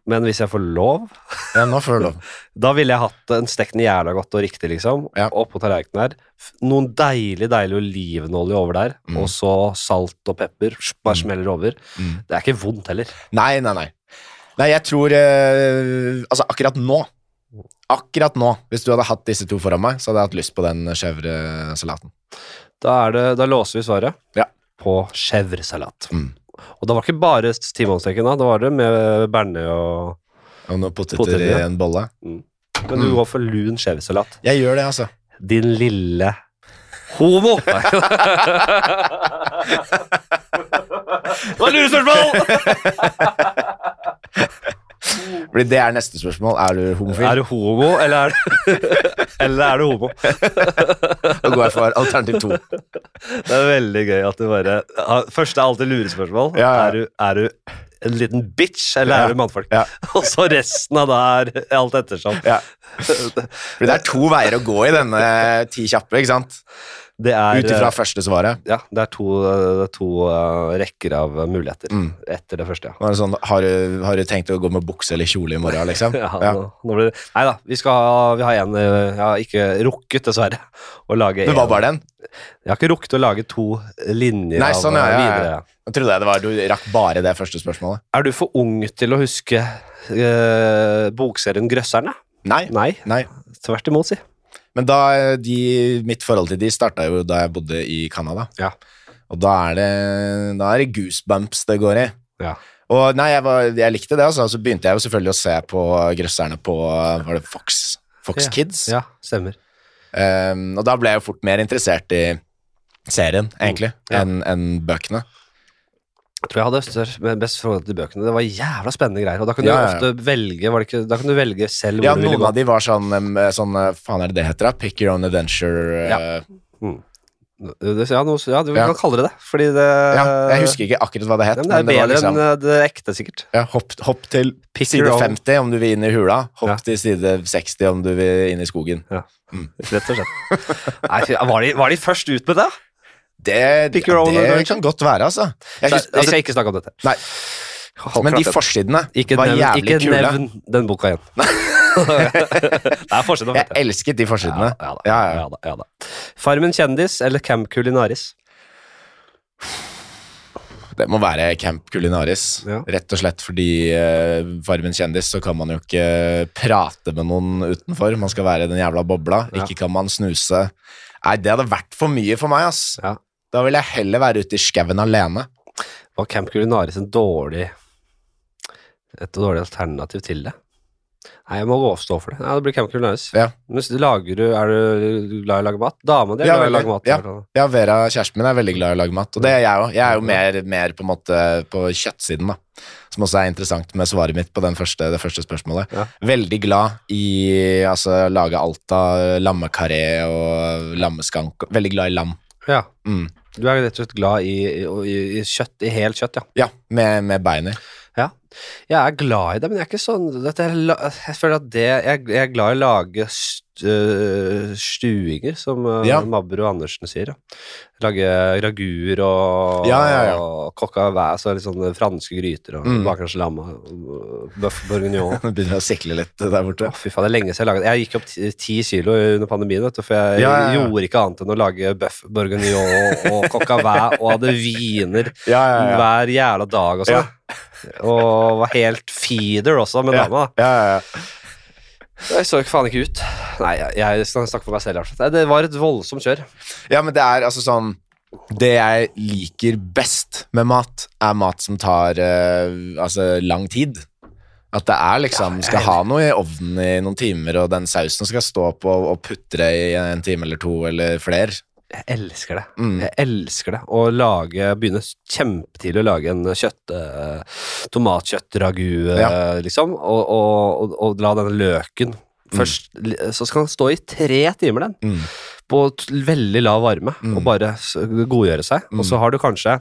Men hvis jeg får lov, Ja, nå får du lov. da ville jeg hatt en stekt den jævla godt og riktig, liksom. Ja. Oppå tallerkenen her. F- Noen deilig, deilig olivenolje over der, Mm. og så salt og pepper. Bare Mm. smeller over. Mm. Det er ikke vondt heller. Nei, nei, nei. Nei, jeg tror eh, Altså, akkurat nå Akkurat nå, hvis du hadde hatt disse to foran meg, så hadde jeg hatt lyst på den chèvresalaten. Da, er det, da låser vi svaret Ja. på chèvresalat. Mm. Og da var det ikke bare timonsteken, da. Da var det med bearnés og Og noen poteter, Poteter, i en bolle. Men du Mm. går for lun chèvresalat. Jeg gjør det, altså. Din lille homo! Det var lurespørsmål! Fordi det er neste spørsmål. Er du homofil? Er du homo, eller er du, eller er du homo? Da går jeg for alternativ to. Det er veldig gøy at du bare Først er alltid lurespørsmål. Ja, ja. Er, du, er du en liten bitch, eller Ja, er du mannfolk? ja. Og så resten av det er alt ettersom. Ja. Fordi det er to veier å gå i denne ti kjappe, ikke sant? Ut ifra første svaret. ja, det er to, er to uh, rekker av muligheter Mm. etter det første. ja. Det sånn, har, du, har du tenkt å gå med bukse eller kjole i morgen, liksom? Ja, Ja. Nå, nå blir det, nei da, vi skal ha, vi har en Jeg har ikke rukket, dessverre, å lage Det var bare den? Jeg har ikke rukket å lage to linjer Nei, sånn, av ja, ja, ja. Jeg trodde jeg det var, du rakk bare det første spørsmålet. Er du for ung til å huske eh, bokserien Grøsserne? Nei. Nei, Nei. tvert imot, si. Men da, de, mitt forhold til de starta jo da jeg bodde i Canada. Ja. Og da er det, da er det goosebumps det går i. Ja. Og nei, jeg, var, jeg likte det, altså. Så begynte jeg jo selvfølgelig å se på grøsserne på Var det Fox, Fox Ja. Kids? Ja, stemmer. Um, og da ble jeg jo fort mer interessert i serien, egentlig, Mm. Enn enn bøkene. Jeg tror jeg hadde best forhold til bøkene. Det var jævla spennende greier. Og da kunne Ja, du ja, ja. ofte velge var det ikke, Da kunne du velge selv hvor Ja, du ville noen av de var sånn, um, sånn uh, Faen er det det heter, da? Pick your own adventure. Ja. uh, Mm. Ja, noe, ja, du Ja. kan kalle det det, fordi det Ja, jeg husker ikke akkurat hva det het. Ja, men det er bedre liksom, enn eh, det ekte, sikkert. ja, hopp, hopp til Pick side 50 om du vil inn i hula. Hopp Ja. til side 60 om du vil inn i skogen. Rett og slett. Nei, var, de, var de først ut med det? Det, Pick your own det kan godt være, altså. Jeg vi altså skal ikke snakke om dette. nei, Hold men de forsidene ikke var nevn, jævlig ikke kule. nevn den boka igjen. er. Jeg elsket de forsidene. Ja, da, Ja, ja. ja, da, ja da. Farmen kjendis eller Camp Culinaris? Det må være Camp Culinaris. Ja. Rett og slett fordi uh, Farmen kjendis så kan man jo ikke prate med noen utenfor. Man skal være i den jævla bobla. Ja. Ikke kan man snuse. Nei, det hadde vært for mye for meg, ass. Ja. Da vil jeg heller være ute i skauen alene. Var Camp Culinaris en dårlig et dårlig alternativ til det? Nei, jeg må gå stå for det. Ja, det blir Camp Culinaris. Ja. Lager du, Er du glad i å lage mat? Dama di er glad i å lage mat. Ja. Ja, Vera, kjæresten min, er veldig glad i å lage mat, og det er jeg òg. Jeg er jo mer, mer på måte på kjøttsiden, da. Som også er interessant med svaret mitt på den første, det første spørsmålet. Ja. Veldig glad i altså lage alt av lammekaré og lammeskank. Veldig glad i lam. Ja. Mm. Du er rett og slett glad i, i, i kjøtt, i helt kjøtt, ja. Ja, med, med bein i. Ja. Jeg er glad i det, men jeg er ikke sånn er, Jeg føler at det Jeg, jeg er glad i å lage stuinger, som uh, Ja. Mabber og Andersen sier. Ja. Lage raguer og, Ja, ja, ja. og coq væs altså litt sånne franske gryter, og Mm. bakerst lam og bøff bourguignon. Det begynner å sikle litt der borte. Å, fy faen, det er lenge siden jeg laget Jeg gikk opp ti, kilo under pandemien, vet du, for jeg Ja, gjorde ikke annet enn å lage bøff bourguignon og coq væs og hadde viner hver jævla dag og sånn. Og var helt feeder også med dama. Ja, ja, ja. Jeg så ikke faen ikke ut. Nei, jeg, jeg snakker for meg selv. altså. Det var et voldsomt kjør. ja, men det er altså sånn Det jeg liker best med mat, er mat som tar eh, altså lang tid. At det er liksom Skal ha noe i ovnen i noen timer, og den sausen skal stå på og putre i en time eller to eller flere. Jeg elsker det. Mm. Jeg elsker det. Å lage, begynne kjempetidlig å lage en kjøtt... eh, tomatkjøttragu, eh, Ja. liksom, og, og, og, og la denne løken først Så skal den stå i tre timer, den. Mm. På veldig lav varme, Mm. og bare godgjøre seg. Og så har du kanskje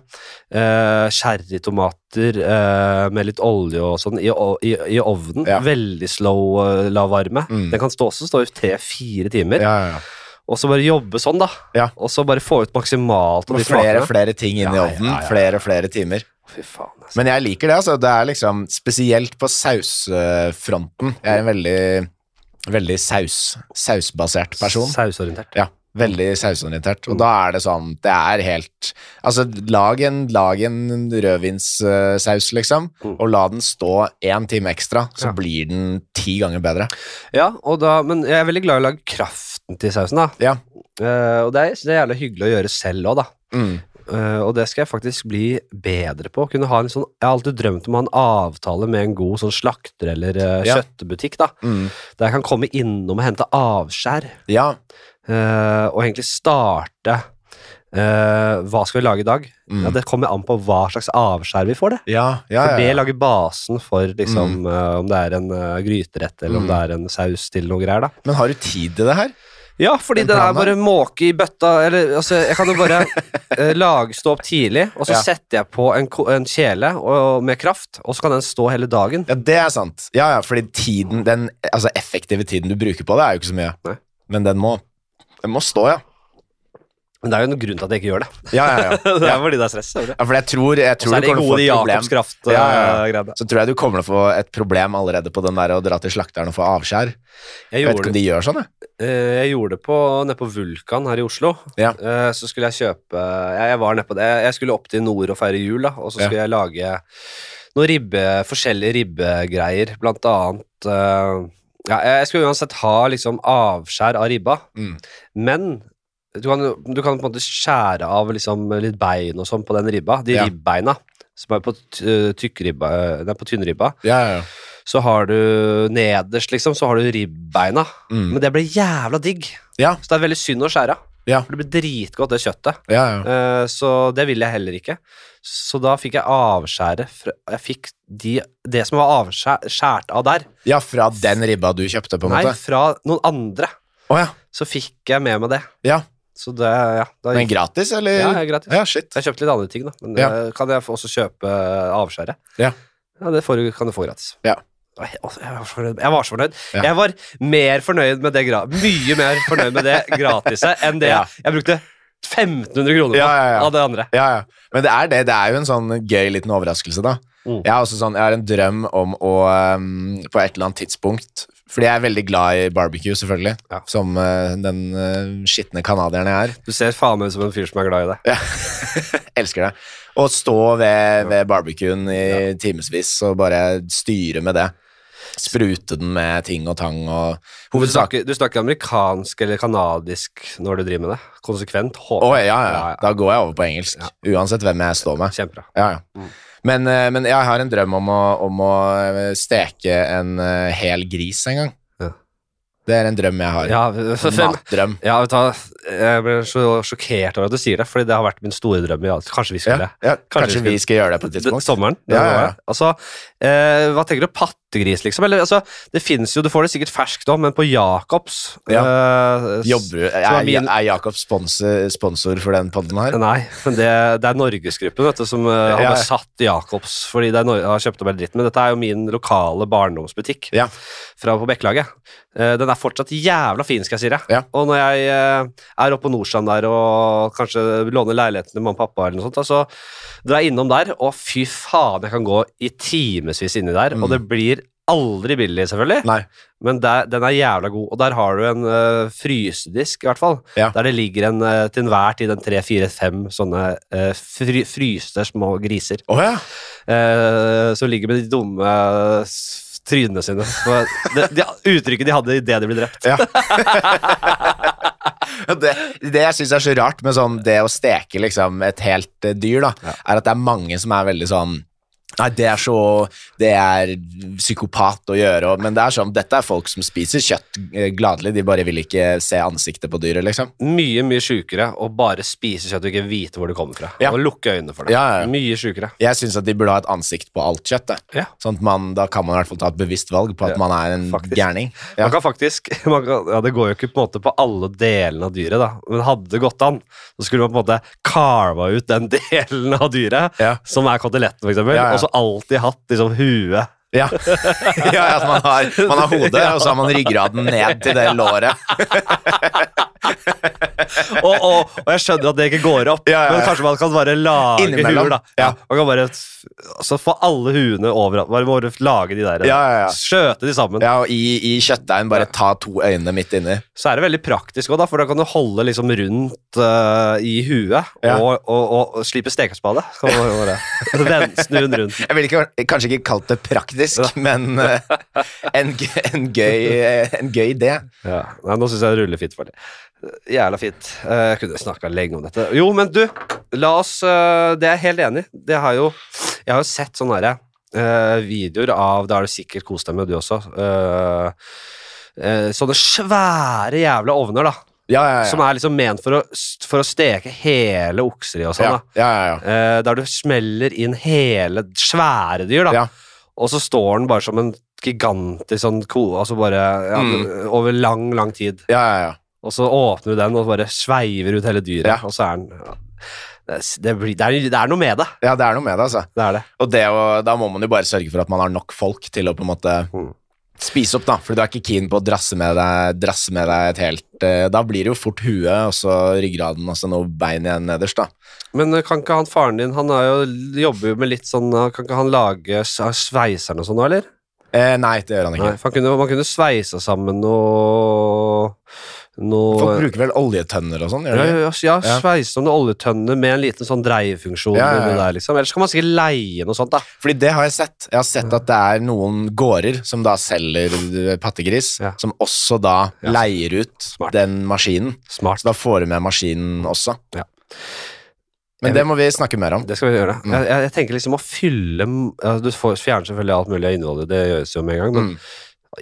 eh, cherrytomater eh, med litt olje og sånn i, i, i ovnen. Ja. Veldig slow, eh, lav varme. Mm. Den kan stå, også stå i tre-fire timer. Ja, ja, ja. Og så bare jobbe sånn, da. Ja. Og så bare få ut maksimalt av Og de flere smakene. flere ting inn i ovnen. ja, ja, ja. Flere flere timer. Fy faen, altså. Men jeg liker det, altså. Det er liksom spesielt på sausfronten. Jeg er en veldig, veldig saus, sausbasert person. Sausorientert. Ja, veldig sausorientert. Og da er det sånn Det er helt Altså, lag en, lag en rødvinssaus, liksom, Mm. og la den stå én time ekstra, så Ja. blir den ti ganger bedre. Ja, og da, men jeg er veldig glad i å lage kraften til sausen, da. Ja. Uh, og det er, det er jævlig hyggelig å gjøre selv òg, da. Mm. Uh, og det skal jeg faktisk bli bedre på. Kunne ha en sånn, jeg har alltid drømt om å ha en avtale med en god sånn slakter eller uh, Ja. kjøttbutikk, da. Mm. Der jeg kan komme innom og hente avskjær. Ja. og egentlig starte Hva skal vi lage i dag? Mm. Ja, Det kommer an på hva slags avskjær vi får, det. Ja, ja, For det lager basen for liksom, eh, om det er en gryterett eller om Mm. det er en saus til noe greier. da Men har du tid til det her? Ja, fordi Den den er bare måke i bøtta eller, altså, Jeg kan jo bare lagstå stå opp tidlig, og så Ja. setter jeg på en, en kjele og, med kraft, og så kan den stå hele dagen. Ja, det er sant. Ja, ja, fordi tiden, den altså effektive tiden du bruker på det, er jo ikke så mye. Nei. Men den må, den må stå, ja. Men det er jo noen grunn til at jeg ikke gjør det. Ja, ja, ja. det er fordi det er stress. det? ja for jeg tror, jeg Og tror så er det gode et problem. Jakobs kraft. Ja, ja, ja. Så tror jeg du kommer til å få et problem allerede på den der å dra til slakteren og få avskjær. Jeg Jeg vet ikke om de gjør sånn, jeg. eh, jeg gjorde det på, nede på Vulkan her i Oslo. Ja. Eh, så skulle jeg kjøpe jeg, var nede på det. Jeg skulle opp til nord og feire jul, da, og så skulle jeg lage noen ribbe, forskjellige ribbegreier, blant annet eh, ja, Jeg skulle uansett ha liksom avskjær av ribba, Mm. men du kan, du kan på en måte skjære av liksom litt bein og sånn på den ribba. De Ja. ribbeina som er på t- tykkribba, nei, på tynnribba. Ja, ja, ja. Så har du nederst, liksom, så har du ribbeina. Mm. Men det blir jævla digg. Ja. Så det er veldig synd å skjære av. Ja. For det blir dritgodt, det kjøttet. ja, ja. Eh, så det vil jeg heller ikke. Så da fikk jeg avskjære fra, Jeg fikk de, det som var avskjært av der. ja, fra den ribba du kjøpte, på en måte? Nei, fra noen andre. Oh, ja. Så fikk jeg med meg det. ja. Så det, ja, da Men gratis, eller? Ja, ja, gratis. Ja, shit. Jeg kjøpte litt andre ting, da. Men Ja. eh, kan jeg få- også kjøpe avskjæret? Ja. Ja, det får, du- kan du få gratis. Ja. Altså, Jeg var så fornøyd. Jeg var så fornøyd. Ja. Jeg var mer fornøyd med det gra Mye mer fornøyd med det gratiset enn det Ja. jeg brukte 1500 kroner på Ja, ja, ja. av det andre. Ja, ja. Men det er det. Det er jo en sånn gøy liten overraskelse, da. Mm. Jeg har også sånn, jeg har en drøm om å um, på et eller annet tidspunkt Fordi jeg er veldig glad i barbecue, selvfølgelig. Ja. Som uh, den uh, skitne canadieren jeg er. Du ser faen meg ut som en fyr som er glad i det. Ja. Elsker det. Å stå ved, ved barbecuen i timevis og bare styre med det. Sprute den med ting og tang og Du Hovedsak snakker, du snakker amerikansk eller kanadisk når du driver med det? Konsekvent? Håper ja, ja, Ja, ja. ja. Da går jeg over på engelsk. Uansett hvem jeg står med. Kjempebra. Ja, ja. Mm. Men, eh, men jeg har en drøm om å, om å eh, steke en eh, hel gris en gang. Det er en drøm jeg har. Ja, for, Matdrøm. ja, vet du jeg ble så sjokkert over at du sier det, fordi det har vært min store drøm. i alt. Kanskje vi skulle Ja, ja, kanskje, Kanskje vi skal gjøre det på et tidspunkt. Sommeren? Ja, ja, ja. Altså, eh, hva tenker du? Pattegris, liksom? Eller, altså, det finnes jo, Du får det sikkert ferskt òg, men på Jacobs ja. s- Jobber er min- er Jacobs sponsor, sponsor for den podden her? Nei, men det, det er Norgesgruppen vet du, som eh, har Ja, ja. besatt Jacobs fordi det er har kjøpt opp hele dritten. Men dette er jo min lokale barndomsbutikk Ja. fra på Bekkelaget. Eh, den er fortsatt jævla fin, skal jeg si deg. Ja. Og når jeg er oppe på Nordstrand der og kanskje låner leiligheten til mamma og pappa, eller noe sånt, så drar jeg innom der, og fy faen, jeg kan gå i timevis inni der, og Mm. det blir aldri billig, selvfølgelig. Nei. Men der, den er jævla god, og der har du en uh, frysedisk, i hvert fall. Ja. Der det ligger en uh, til enhver tid en tre, fire, fem sånne uh, fry, fryste små griser. oh, ja. uh, som ligger med de dumme trynene sine. Det, det uttrykket de hadde idet de ble drept. Ja. det, det jeg syns er så rart med sånn det å steke liksom et helt dyr, da, er at det er mange som er veldig sånn Nei, det er så Det er psykopat å gjøre, men det er sånn Dette er folk som spiser kjøtt eh, gladelig, de bare vil ikke se ansiktet på dyret, liksom. Mye mye sjukere å bare spise kjøtt og ikke vite hvor det kommer fra. Ja. Og lukke øynene for det. Ja, ja. Mye sjukere. Jeg syns at de burde ha et ansikt på alt kjøttet. Ja. Sånn at man, da kan man i hvert fall ta et bevisst valg på at man er en faktisk. gærning. Man kan faktisk man kan, Ja, det går jo ikke på en måte på alle delene av dyret, da. Men hadde det gått an, så skulle man på en måte carva ut den delen av dyret, som er koteletten, for eksempel, og så alltid hatt liksom huet Ja. ja, at man har, man har hodet, og så har man ryggraden ned til det låret. og, og, og jeg skjønner at det ikke går opp, Ja, ja, ja. men kanskje man kan bare lage Innimellom, huer, da. ja. Man kan bare Så få alle huene overalt. Bare, bare lage de der Ja, ja, ja. Skjøte de sammen. Ja, og i, i kjøttdeigen bare ta to øyne midt inni. Så er det veldig praktisk òg, for da kan du holde liksom rundt uh, i huet og, og, slipe stekespade. Snu den rundt. Jeg ville kanskje ikke kalt det praktisk, men uh, en, en, gøy, eh, en gøy idé. Ja. Nei, nå syns jeg det ruller fint for det. Jævla fint. Eh, Jeg kunne snakka lenge om dette. Jo, men du, la oss eh, Det er jeg helt enig i. Det har jo Jeg har jo sett sånne herre eh, videoer av Da har du sikkert kost deg med, du også. eh, eh, sånne svære jævla ovner, da. Ja, ja, ja. Som er liksom ment for å, for å steke hele okser i og sånn. ja, da ja, ja, ja. Eh, Der du smeller inn hele svære dyr, da. Ja. Og så står den bare som en gigantisk sånn ko, altså bare ja, Mm. over lang, lang tid. ja, ja, ja. Og så åpner du den og bare sveiver ut hele dyret, Ja. og så er den ja. det, det, blir, det, er, det er noe med det. Ja, det er noe med det, altså. Det er det. Og det da må man jo bare sørge for at man har nok folk til å på en måte Mm. spise opp, da. For du er ikke keen på å drasse med deg, drasse med deg et helt eh, Da blir det jo fort huet, og så ryggraden, og så noe bein igjen nederst, da. Men eh, kan ikke han faren din Han jo, jobber jo med litt sånn eh, Kan ikke han lage s- sveiseren og sånn nå, eller? Eh, nei, det gjør han Nei, ikke. for han kunne, man kunne sveisa sammen noe Noe Folk bruker vel oljetønner og sånn, Ja, ja, ja, Ja. sveise noen oljetønner med en liten sånn dreiefunksjon Ja, ja, der, liksom. Ellers kan man sikkert leie noe sånt, da. Fordi det har jeg sett. Jeg har sett at det er noen gårder som da selger eh, pattegris, som også da leier ut Smart. den maskinen. Smart. Så da får du med maskinen også. Ja. Men det må vi snakke mer om. Det skal vi gjøre. Mm. Jeg, jeg, jeg tenker liksom å fylle altså Du får fjerner selvfølgelig alt mulig av innholdet, det gjøres jo med en gang, men Mm.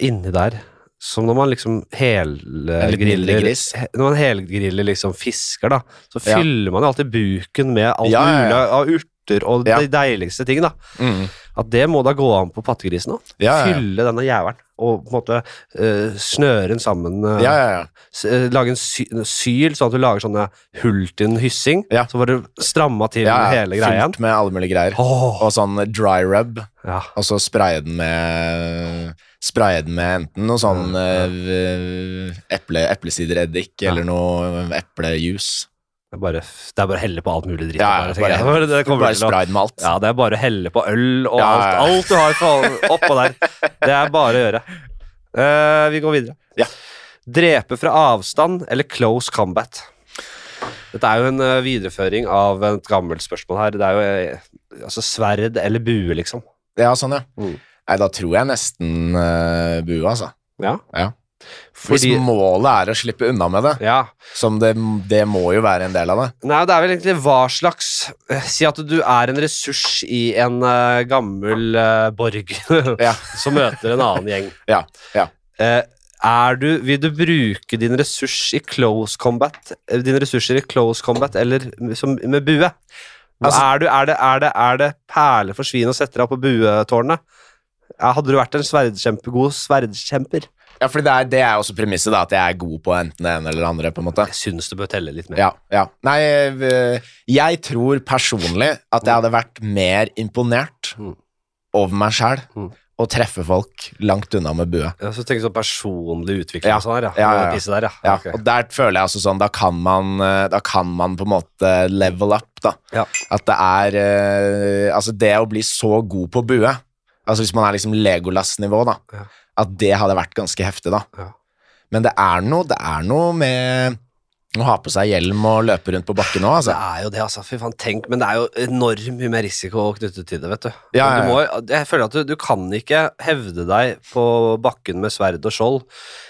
inni der som når man liksom helgriller lillegris. Når man helgriller liksom fisker, da, så Ja. fyller man jo alltid buken med alt Ja, ja, ja. mulig av urter og Ja. de deiligste ting, da. Mm. At det må da gå an på pattegrisen òg. Ja, ja, ja. Fylle denne jævelen og på en måte uh, snøre den sammen. Uh, ja, ja, ja. eh, lage en sy syl, sånn at du lager sånne hull til en hyssing. Ja. Så bare stramma til ja, ja. hele greien. Fylt med alle mulige greier. Oh. Og sånn dry rub, ja. og så spraye den med Spraye den med enten noe sånn eh, eple, eplesidereddik eller noe eplejus. Det er bare, det er bare å helle på alt mulig dritt. Ja, bare, bare, det bare til spray den med alt. Ja, det er bare å helle på øl og Ja, alt. Alt du har for, oppå der. Det er bare å gjøre. Uh, vi går videre. Ja. Drepe fra avstand eller close combat? Dette er jo en uh, videreføring av et gammelt spørsmål her. Det er jo uh, altså sverd eller bue, liksom. Ja, sånn, ja. Mm. Nei, da tror jeg nesten uh, bue, altså. Ja. Ja. Fordi, Hvis målet er å slippe unna med det, ja. som det, det må jo være en del av det. Nei, det er vel egentlig hva slags eh, Si at du er en ressurs i en uh, gammel uh, borg Ja. som møter en annen gjeng. Ja, ja. Uh, er du, vil du bruke din ressurs i close combat Dine ressurser i close combat eller som, med bue? Altså- er, du, er, det, er, det, er det perle for svin å sette deg opp på buetårnet? Ja, hadde du vært en sverdkjempegod sverdkjemper? Ja, for det er, det er også premisset, da, at jeg er god på enten det ene eller det andre. på en måte. Jeg syns du bør telle litt mer. Ja, ja. Nei, eh, jeg tror personlig at jeg hadde vært mer imponert Mm. over meg sjæl Mm. å treffe folk langt unna med bue. Ja, så tenk sånn personlig utvikling Ja. og sånn her, ja. Ja, ja, ja. Der, ja. Ja, Okay. Og der føler jeg altså sånn, da kan man, eh, da kan man på en måte level up, da. Ja. At det er eh, Altså, det å bli så god på bue, altså hvis man er liksom Legolas-nivå, da, Ja. at det hadde vært ganske heftig, da. Ja. Men det er noe, det er noe med å ha på seg hjelm og løpe rundt på bakken òg, altså. Det er jo det, altså. Fy faen, tenk. Men det er jo enormt mye mer risiko knyttet til det, vet du. Ja, du må, jeg føler at du, du kan ikke hevde deg på bakken med sverd og skjold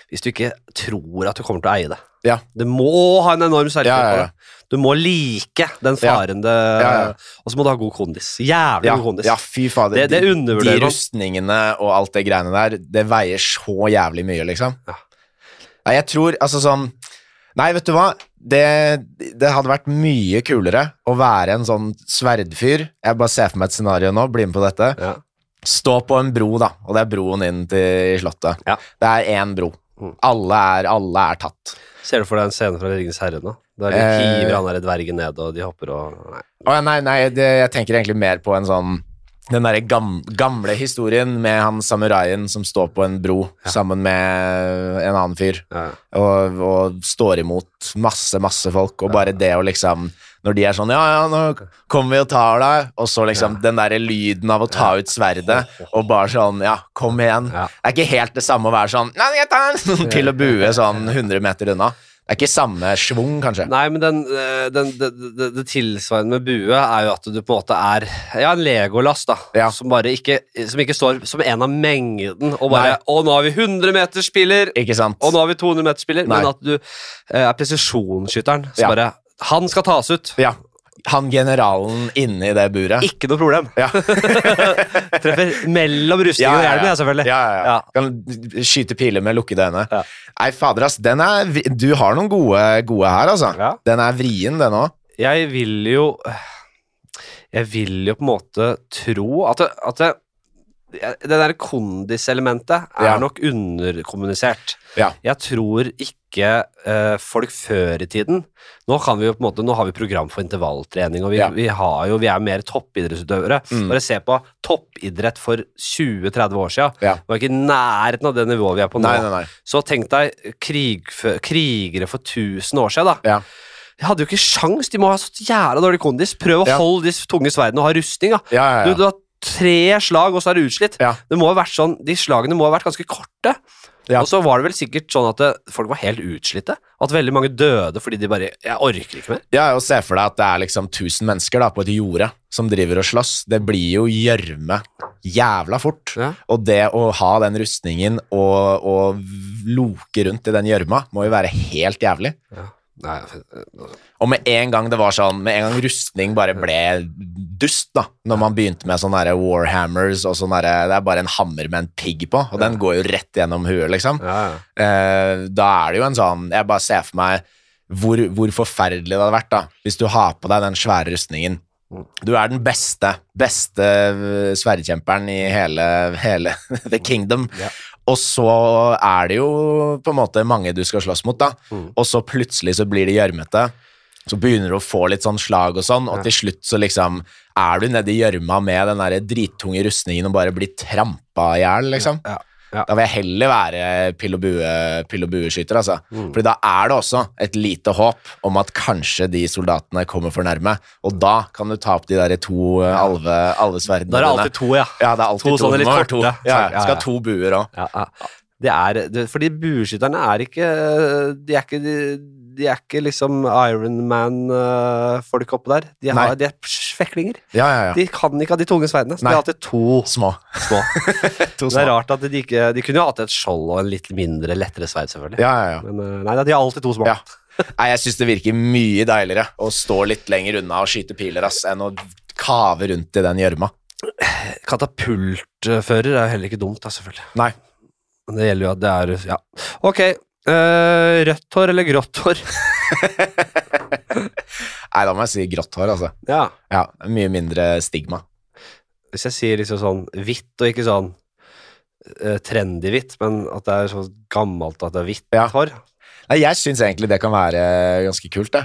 hvis du ikke tror at du kommer til å eie det. Ja. Det må ha en enorm selvtillit Ja, ja, på det. Du må like den faren det Ja, ja. Og så må du ha god kondis. Jævlig god kondis. ja, fy fader. Det- det De- De rustningene og alt det greiene der, det veier så jævlig mye, liksom. Ja. Nei, jeg tror altså sånn Nei, vet du hva? Det, det hadde vært mye kulere å være en sånn sverdfyr. Jeg bare ser for meg et scenario nå, bli med på dette. Ja. Stå på en bro, da, og det er broen inn til slottet. Ja. Det er én bro. Mm. Alle er, alle er tatt. Ser du for deg en scene fra Ringenes herre nå? Der de Eh. hiver han der dvergen ned, og de hopper og Nei. Å, nei, nei, det, jeg tenker egentlig mer på en sånn den derre gamle, gamle historien med han samuraien som står på en bro sammen med en annen fyr Ja. og, og står imot masse, masse folk, og bare det å liksom Når de er sånn Ja, ja, nå kommer vi og tar deg, og så liksom den derre lyden av å ta ut sverdet, og bare sånn Ja, kom igjen. Ja. Det er ikke helt det samme å være sånn Nei, jeg tar den! Til å bue sånn 100 meter unna. Det er ikke samme schwung, kanskje. Nei, men den, den, den, det, det, tilsvarende med bue er jo at du på en måte er Ja, en legolast, da. Ja. Som bare ikke Som ikke står som en av mengden og bare Nei. Å, nå har vi 100-meterspiller! Ikke sant? Og nå har vi 200-meterspiller! Nei. Men at du eh, er presisjonsskytteren. som Ja. bare Han skal tas ut! Ja. Han generalen inne i det buret. Ikke noe problem. Ja. Treffer mellom rustningen og hjelmen, jeg, selvfølgelig. Ja, ja, ja. Ja. Kan skyte piler med lukkede øyne. Ja. Nei, fader, ass. Den er, du har noen gode, gode her, altså. Ja. Den er vrien, den òg. Jeg vil jo Jeg vil jo på en måte tro at det, at det det der kondiselementet er Ja. nok underkommunisert. Ja. Jeg tror ikke uh, folk før i tiden Nå kan vi jo på en måte Nå har vi program for intervalltrening, og vi, Ja. vi, har jo, vi er mer toppidrettsutøvere. Mm. Bare se på toppidrett for 20-30 år siden. Ja. Det var ikke i nærheten av det nivået vi er på nå. Nei, nei, nei. Så tenk deg krigfø- krigere for 1000 år siden, da. Ja. De hadde jo ikke sjans, de må ha så jævla dårlig kondis. Prøv å holde de tunge sverdene og ha rustning, da. Du, du har tre slag, og så er du utslitt. Ja. Det må ha vært sånn, De slagene må ha vært ganske korte. Ja. Og så var det vel sikkert sånn at det, folk var helt utslitte. At veldig mange døde fordi de bare Jeg orker ikke mer. Ja, og Se for deg at det er liksom 1000 mennesker da, på et jorde som driver og slåss. Det blir jo gjørme jævla fort. Ja. Og det å ha den rustningen og, og loke rundt i den gjørma må jo være helt jævlig. Nei, Og med en gang det var sånn Med en gang rustning bare ble dust, da Når man begynte med sånne der Warhammers og sånn derre Det er bare en hammer med en pigg på, og den går jo rett gjennom huet, liksom. ja, ja. Eh, da er det jo en sånn Jeg bare ser for meg hvor, hvor forferdelig det hadde vært da hvis du har på deg den svære rustningen, Du er den beste, beste eh, sverdkjemperen i hele, hele The Kingdom. Ja. Og så er det jo på en måte mange du skal slåss mot, da. Mm. Og så plutselig så blir det gjørmete. Så begynner du å få litt sånn slag og sånn, og Ja. til slutt så liksom er du nedi gjørma med den der drittunge rustningen og bare blir trampa i hjel, liksom. Ja, ja. Da vil jeg heller være pill og bue, pill og bueskytter, altså. Mm. Fordi da er det også et lite håp om at kanskje de soldatene kommer for nærme, og da kan du ta opp de der to ja. alve, alvesverdene Da er det alltid to, ja. Ja, det er alltid to sånne litt korte. to. Ja, Ja, ja. skal ha to buer òg. ja, ja. Det er, det, fordi bueskytterne er ikke De er ikke, de, de er ikke liksom Ironman-folk oppå der. De, har, de er feklinger. Ja, ja, ja. De kan ikke ha de tunge sverdene. Så Nei. de har alltid to Små. små. to Det er rart at de ikke De kunne jo hatt et skjold og en litt mindre, lettere sverd, selvfølgelig. Ja, ja, ja. Men eh, nei, de har alltid to små. Ja. Nei, jeg syns det virker mye deiligere å stå litt lenger unna og skyte piler ass, enn å kave rundt i den gjørma. Katapultfører er heller ikke dumt, da, selvfølgelig. Nei. Men det gjelder jo at det er Ja. Ok. Eh, rødt hår eller grått hår? Nei, da må jeg si grått hår, altså. Ja. Ja, Mye mindre stigma. Hvis jeg sier liksom sånn hvitt, og ikke sånn eh, trendy hvitt, men at det er så gammelt at det er hvitt Ja. hår. Nei, jeg syns egentlig det kan være ganske kult, det.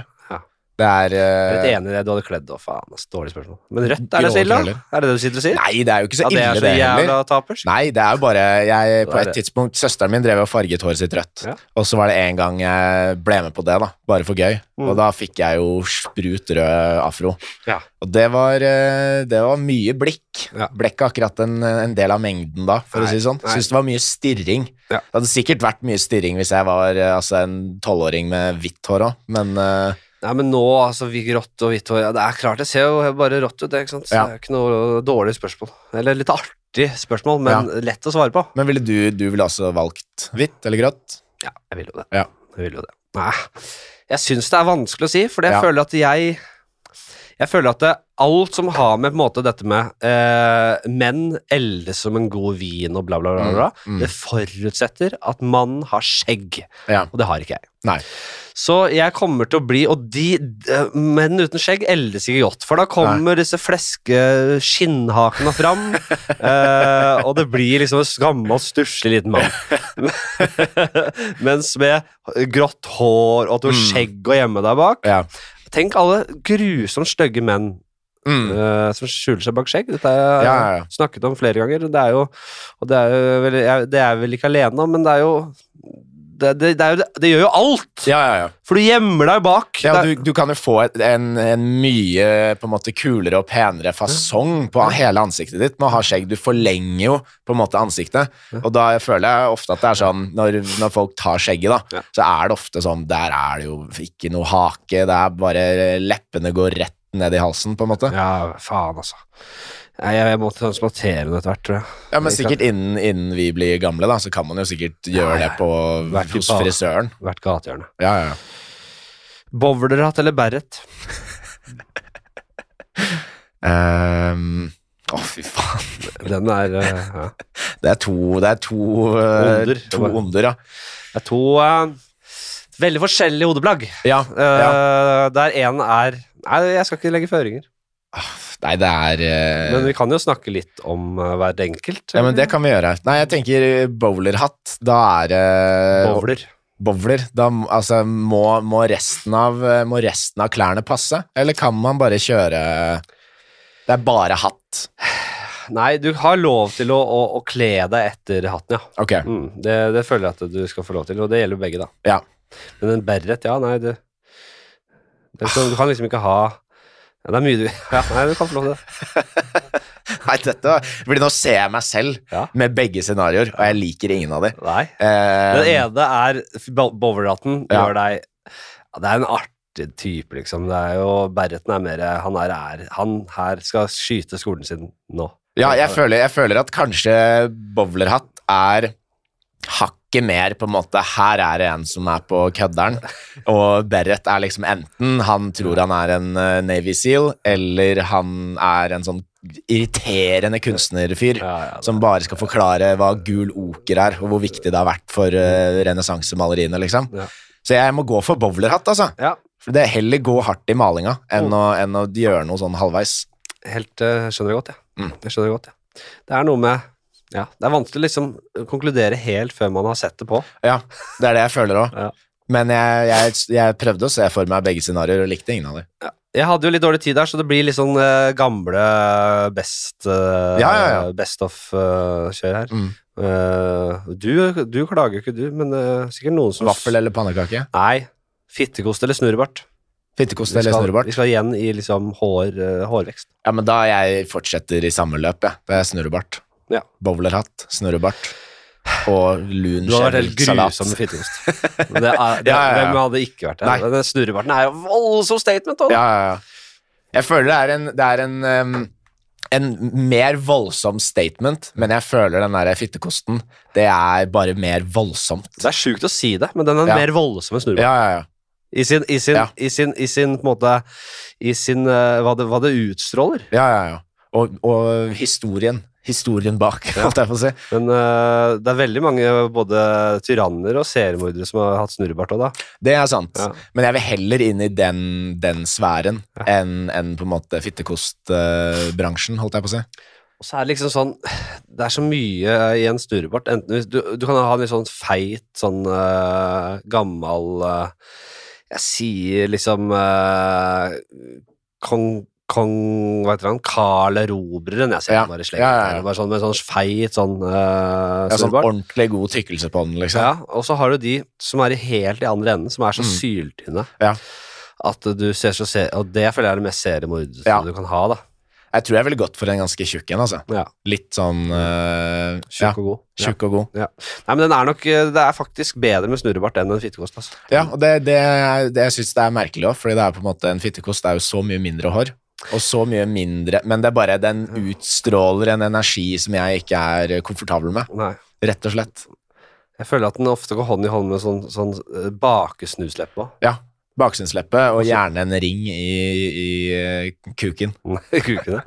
Ja. Det er er eh, enig i det du hadde kledd, og faen, ass, dårlig spørsmål. Men rødt, er det så ille? Da? Er det det du sitter og sier? Nei, det er jo ikke så det ille, er så det heller. jævla? Nei, det er jo bare jeg, På et tidspunkt Søsteren min drev og farget håret sitt rødt. Ja. Og så var det en gang jeg ble med på det, da. Bare for gøy. Mm. Og da fikk jeg jo sprut rød afro. Ja. Og det var, eh, det var mye blikk. Ja. Ble ikke akkurat en, en del av mengden da, for Nei, å si det sånn. Syns det var mye stirring. Ja. Det hadde sikkert vært mye stirring hvis jeg var eh, altså, en tolvåring med hvitt hår òg, men eh, Nei, men nå, altså, vi grått og hvitt hår ja, Det er klart, det ser jo bare rått ut, det, ikke sant? Så Ja. Det er ikke noe dårlig spørsmål. Eller litt artig spørsmål, men lett å svare på. Men ville du, du ville også valgt hvitt eller grått? Ja, jeg vil jo det. Ja. Jeg vil jo det. Nei, jeg syns det er vanskelig å si, for jeg Ja. føler at jeg Jeg føler at det, alt som har med på en måte dette med eh, menn eldes som en god vin og bla, bla, bla, bla, Mm, mm. det forutsetter at mannen har skjegg, Ja. og det har ikke jeg. Nei. Så jeg kommer til å bli Og de, de menn uten skjegg eldes ikke godt, for da kommer disse fleske skinnhakene fram, eh, og det blir liksom en gammel, stusslig liten mann. Mens med grått hår og at du har Mm. skjegg og gjemme deg bak Ja. Tenk alle grusomt stygge menn Mm. Uh, som skjuler seg bak skjegg. Dette har jeg Ja, ja, ja. snakket om flere ganger. Det er jo, og det er jo det er vel ikke alene om, men det er jo det, det, det, jo, det gjør jo alt! Ja, ja, ja. For du gjemmer deg bak. Ja, du, du kan jo få et, en, en mye på en måte kulere og penere fasong på hele ansiktet ditt med å ha skjegg. Du forlenger jo på en måte ansiktet, og da føler jeg ofte at det er sånn når, når folk tar skjegget, da, så er det ofte sånn Der er det jo ikke noe hake, det er bare leppene går rett ned i halsen, på en måte. Ja, faen, altså. Nei, jeg, jeg må transplantere den etter hvert, tror jeg. Ja, men sikkert innen, innen vi blir gamle, da, så kan man jo sikkert gjøre ja, det på, hvert, hos frisøren. Hvert gatehjørne. Ja, ja, ja. Bowlerhatt eller beret? um, Å, fy faen. Den er uh, ja. Det er to, det er to, Under Onder. to onder, ja. Det er to uh, veldig forskjellige hodeplagg. Ja, ja. Der én er Nei, jeg skal ikke legge føringer. Nei, det er uh... Men vi kan jo snakke litt om uh, hver enkelt. Ja, men det kan vi gjøre. Nei, jeg tenker bowlerhatt. Da er det Bowler. Bowler. Da altså, må, må, resten av, må resten av klærne passe? Eller kan man bare kjøre Det er bare hatt. Nei, du har lov til å, å, å kle deg etter hatten, ja. Ok. Mm, det, det føler jeg at du skal få lov til, og det gjelder begge, da. Ja. Men en beret, ja, nei, du, det Du kan liksom ikke ha ja, Det er mye du Ja, nei, du kan få lov til det. Nei, dette Fordi nå ser jeg meg selv Ja. med begge scenarioer, og jeg liker ingen av dem. Nei. Eh, Den ene er bo- bowlerhatten Ja. gjør deg ja, Det er en artig type, liksom. Det er jo Berreten er mer Han er, er Han her skal skyte skolen sin nå. ja, jeg føler, jeg føler at kanskje bowlerhatt er hakket mer på en måte Her er det en som er på kødderen, og Beret er liksom enten han tror han er en eh, Navy Seal, eller han er en sånn irriterende kunstnerfyr. Ja, ja, Som bare skal forklare hva gul oker er, og hvor viktig det har vært for uh, renessansemaleriene, liksom. Ja. Så jeg må gå for bowlerhatt, altså. ja. For det er heller gå hardt i malinga enn, å, enn å gjøre noe sånn halvveis. Helt uh, skjønner jeg godt, jeg. Mm. Det skjønner jeg godt, jeg. Det er noe med Ja, det er vanskelig å liksom konkludere helt før man har sett det på. Ja, det er det jeg føler òg. Ja. Men jeg, jeg, jeg prøvde å se for meg begge scenarioer og likte ingen av dem. Jeg hadde jo litt dårlig tid der, så det blir litt sånn uh, gamle best uh, Ja, ja, ja. Best of-kjør her. Mm. Eh, du, du klager jo ikke, du, men eh, sikkert noen som Vaffel eller pannekake? Nei. Fittekost eller snurrebart. Fittekost eller snurrebart? vi skal igjen i liksom hår, eh, hårvekst. Ja, men da jeg fortsetter i samme løp, jeg. Det er snurrebart. Ja. Bowlerhatt, snurrebart og lun Du har vært helt grusom med ja. Hvem hadde ikke vært det? Den snurrebarten er jo voldsom statement. Ja, ja, ja. Jeg føler det er en, det er en, um, en mer voldsom statement, men jeg føler den der fittekosten, det er bare mer voldsomt. Det er sjukt å si det, men den er mer voldsom enn snurrebart. Ja, ja, ja. I sin, i sin, i sin, i sin på en måte I sin uh, hva, det, hva det utstråler. ja, ja, ja. Og, og historien. Historien bak, holdt jeg på å si. Men uh, det er veldig mange både tyranner og seriemordere som har hatt snurrebart òg, da. Det er sant. Ja. Men jeg vil heller inn i den, den sfæren Ja. enn en på en måte fittekostbransjen, holdt jeg på å si. Og så er det liksom sånn Det er så mye i en snurrebart. Enten du, du kan ha en litt sånn feit, sånn uh, gammel eh, Jeg sier liksom uh, Kong Kong, hva heter han, Karl Erobreren, jeg ser Ja. bare slenger Ja, ja, ja. Bare sånn med sånn feit sånn uh, Ja, sånn ordentlig god tykkelse på den, liksom. Ja, og så har du de som er helt i andre enden, som er så Mm. syltynne Ja. at du ser så ser, Og det føler jeg er det mest seriemordete Ja. du kan ha, da. Jeg tror jeg ville gått for en ganske tjukk en, altså. Ja, Litt sånn uh, Tjukk ja, og god. Ja. tjukk og god. Nei, men den er nok eh, Det er faktisk bedre med snurrebart enn en fittekost, altså. Ja, og det, det, det jeg syns det er merkelig òg, fordi det er på en måte en fittekost det er jo så mye mindre hår. Og så mye mindre Men det er bare den utstråler en energi som jeg ikke er komfortabel med, Nei. rett og slett. Jeg føler at den ofte går hånd i hånd med sånn, sånn eh, bakesnusleppe. Ja. Bakesnusleppe og gjerne en ring i, i kuken. kuken.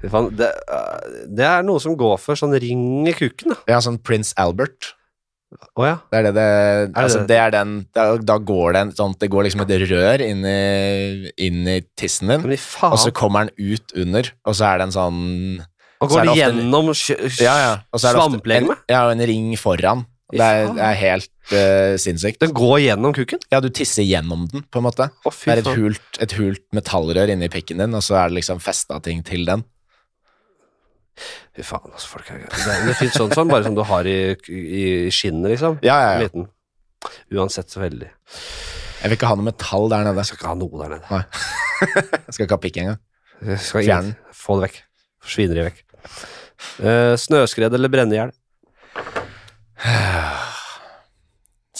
Fy faen, det, eh, det er noe som går for sånn ring i kuken, da. Ja, sånn Prince Albert. Å ja. Det er det det, altså, det? er den da, da går det en sånn Det går liksom et rør inn i, inn i tissen din, og så kommer den ut under, og så er det en sånn og går det ofte- gjennom Ja, ja. En, ja, og en ring foran. Det er, det er helt uh, sinnssykt. Den går gjennom kuken? Ja, du tisser gjennom den, på en måte. Oh, Det er et hult, et hult metallrør inni pikken din, og så er det liksom festa ting til den. Fy faen, altså, folk er Det, det fins sånn som bare som du har i, i skinnet, liksom. Ja, ja, ja. Liten. Uansett så veldig. Jeg vil ikke ha noe metall der nede. Jeg skal ikke ha noe der nede. Jeg skal ikke ha pikk engang. Fjern den. Få det vekk. Svineri vekk. Uh, snøskred eller brenne i hjel?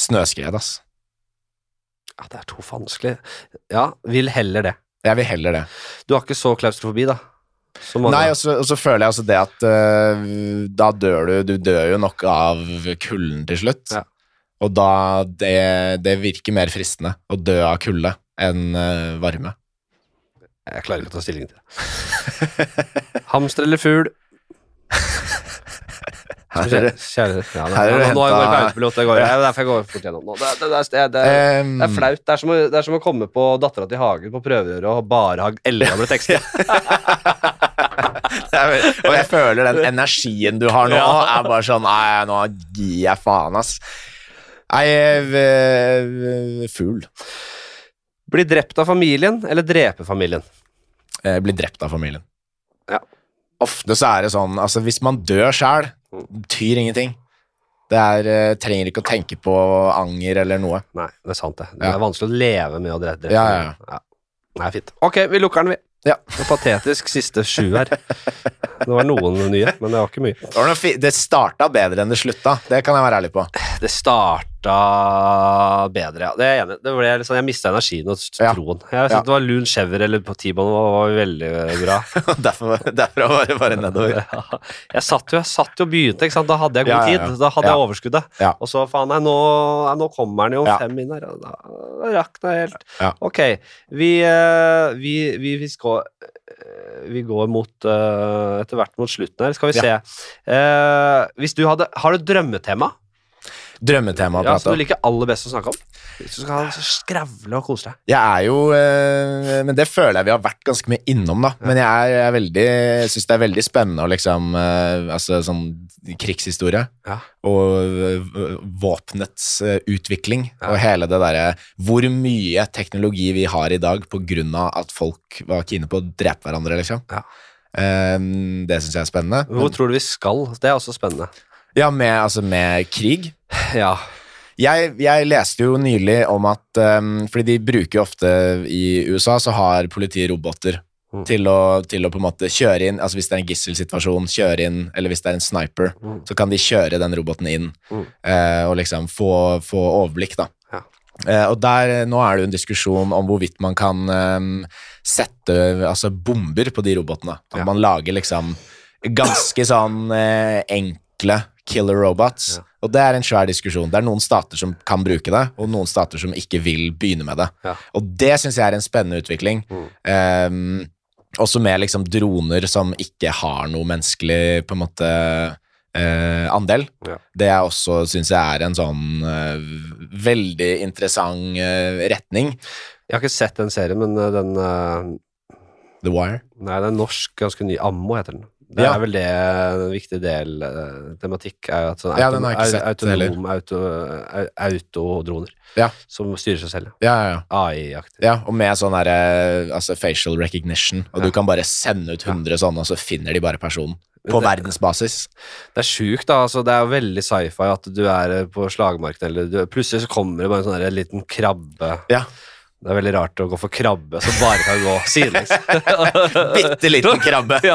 Snøskred, ass. Ja, det er to vanskelig. Ja, vil heller det. Jeg vil heller det. Du har ikke så klaustrofobi, da? Nei, og så og så føler jeg også det at uh, da dør du Du dør jo nok av kulden til slutt. Ja. Og da det, det virker mer fristende å dø av kulde enn uh, varme. Jeg klarer ikke å ta stilling til det. Hamster eller fugl? Her er det, Kjære, ja, nå, her er det nå, nå går jeg på autopilot. Det går, det er derfor jeg går fort gjennom nå. Det, det, det, det, er- flaut. Det er, som å, det er som å komme på Dattera til Hagen på prøverøret og bare ha eldgamle tekster. er og jeg føler den energien du har nå, Ja. er bare sånn Nei, nå gir jeg faen, ass. Nei, fugl. Bli drept av familien eller drepe familien? Eh, bli drept av familien. Ja. Ofte så er det sånn Altså, hvis man dør sjæl, betyr ingenting. Det er, eh, trenger ikke å tenke på anger eller noe. Nei, det er sant, det. Det Ja. er vanskelig å leve med å drepe Ja, Ja, ja, ja. Nei, fint. Ok, vi lukker den, vi. Ja. Det patetisk siste sju her. Det var noen nye, men det var ikke mye. Det, det starta bedre enn det slutta, det kan jeg være ærlig på. Det starta bedre, ja. Det er jeg enig i. Det ble liksom, jeg mista energien og troen. Jeg synes Ja. det var Loon Chever eller på T-banen var, var veldig bra. Derfor, derfra var det bare nedover. Ja. Jeg satt jo jeg satt jo og begynte, ikke sant? da hadde jeg god Ja, ja, ja. tid. Da hadde Ja. jeg overskuddet. Ja. Og så faen, nei, nå, nei, nå kommer den jo Ja. fem inn her. Da, da rakk helt. Ja. Ok, vi, eh, vi, vi, vi, skal, eh, vi går mot eh, etter hvert mot slutten her. Skal vi se. Eh, hvis du hadde Har du drømmetema? Drømmetema å Ja, som du liker aller best å snakke om. Hvis du skal skravle og kose deg. Jeg er jo eh, Men det føler jeg vi har vært ganske mye innom, da. Men jeg er, jeg er veldig syns det er veldig spennende å liksom eh, Altså sånn krigshistorie Ja. og eh, våpenets utvikling Ja. og hele det derre Hvor mye teknologi vi har i dag på grunn av at folk var kine på å drepe hverandre, liksom. Ja. Det syns jeg er spennende. Hvor tror du vi skal? Det er også spennende. Ja, med, altså med krig. Ja. Jeg, jeg leste jo nylig om at um, Fordi de bruker jo ofte I USA så har politiet roboter Mm. til, å, til å på en måte kjøre inn Altså hvis det er en gisselsituasjon, kjøre inn Eller hvis det er en sniper, Mm. så kan de kjøre den roboten inn Mm. uh, og liksom få, få overblikk, da. Ja. Eh, og der, nå er det jo en diskusjon om hvorvidt man kan um, sette altså bomber på de robotene. At Ja. man lager liksom ganske sånn uh, enkle killer robots. Ja. Og det er en svær diskusjon. Det er noen stater som kan bruke det, og noen stater som ikke vil begynne med det. Ja. Og det syns jeg er en spennende utvikling. Mm. Um, også med liksom droner som ikke har noe menneskelig på en måte uh, andel. Ja. Det er også, syns jeg, er en sånn uh, veldig interessant uh, retning. Jeg har ikke sett den serien, men den The Wire. Nei, den er norsk, ganske ny. Ammo heter den. Det Ja. er vel det en viktig del uh, tematikk er at sånn Ja, autonom auto, autodroner Ja. som styrer seg selv. Ja, ja, ja. AI-aktig. Ja, og med sånn derre altså facial recognition, og du kan bare sende ut 100 sånne, og så finner de bare personen. På det- verdensbasis. Det er sjukt, da. Altså, det er jo veldig sci-fi at du er eh, på slagmarken, eller du, plutselig så kommer det bare en sånn liten krabbe. Ja. Det er veldig rart å gå for krabbe som bare kan gå sidelengs. Bitte liten krabbe. ja,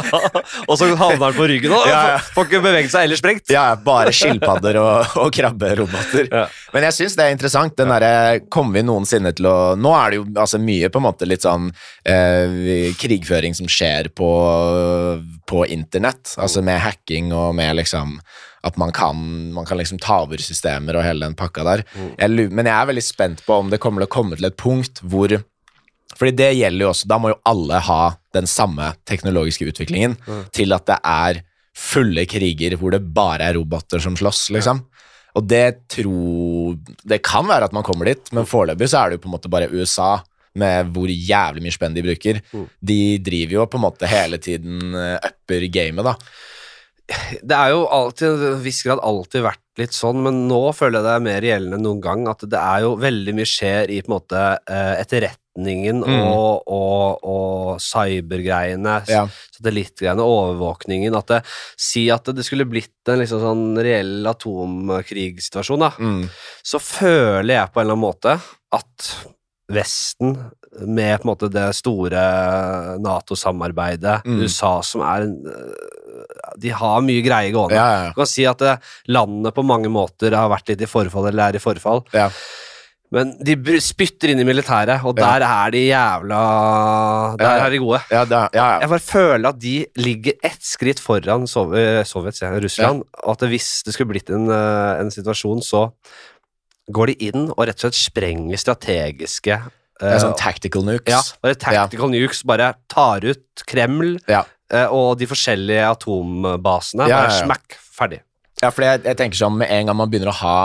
og så havner den på ryggen og Ja, ja. får, ikke beveget seg eller sprengt. Ja, bare skilpadder og, og krabberoboter. Ja. Men jeg syns det er interessant. Den der, Kommer vi noensinne til å Nå er det jo altså mye på en måte litt sånn eh, krigføring som skjer på, på internett. Altså med hacking og med liksom at man kan, man kan liksom ta over systemer og hele den pakka der. Jeg, men jeg er veldig spent på om det kommer til å komme til et punkt hvor fordi det gjelder jo også, Da må jo alle ha den samme teknologiske utviklingen til at det er fulle kriger hvor det bare er roboter som slåss, liksom. Og det tror Det kan være at man kommer dit, men foreløpig så er det jo på en måte bare USA med hvor jævlig mye spenn de bruker. Mm. De driver jo på en måte hele tiden eh, upper gamet, da. Det er jo alltid, en viss grad alltid vært litt sånn, men nå føler jeg det er mer gjeldende enn noen gang at det er jo veldig mye skjer i på en måte eh, etterretningen Mm. og, og, og cybergreiene, Ja. satellittgreiene, overvåkningen. At det, si at det skulle blitt en liksom sånn reell atomkrigssituasjon, da, Mm. så føler jeg på en eller annen måte at Vesten, med på en måte det store Nato-samarbeidet, Mm. USA som er en øh, De har mye greie gående. Ja, ja, Du kan si at eh, landet på mange måter har vært litt i forfall, eller er i forfall. ja. Men de spytter inn i militæret, og Ja. der er de jævla Der Ja, ja. er de gode. Ja, ja, ja. Jeg bare føler at de ligger ett skritt foran Sov eh, Sovjet, Russland, og at hvis det skulle blitt en, eh, en situasjon, så går de inn og rett og slett sprenger strategiske Det er eh, sånn tactical nukes. ja, bare tactical nukes bare tar ut Kreml Ja. Eh, og de forskjellige atombasene. Ja, ja, ja. smack, ferdig. Ja, for jeg, jeg tenker sånn med en gang man begynner å ha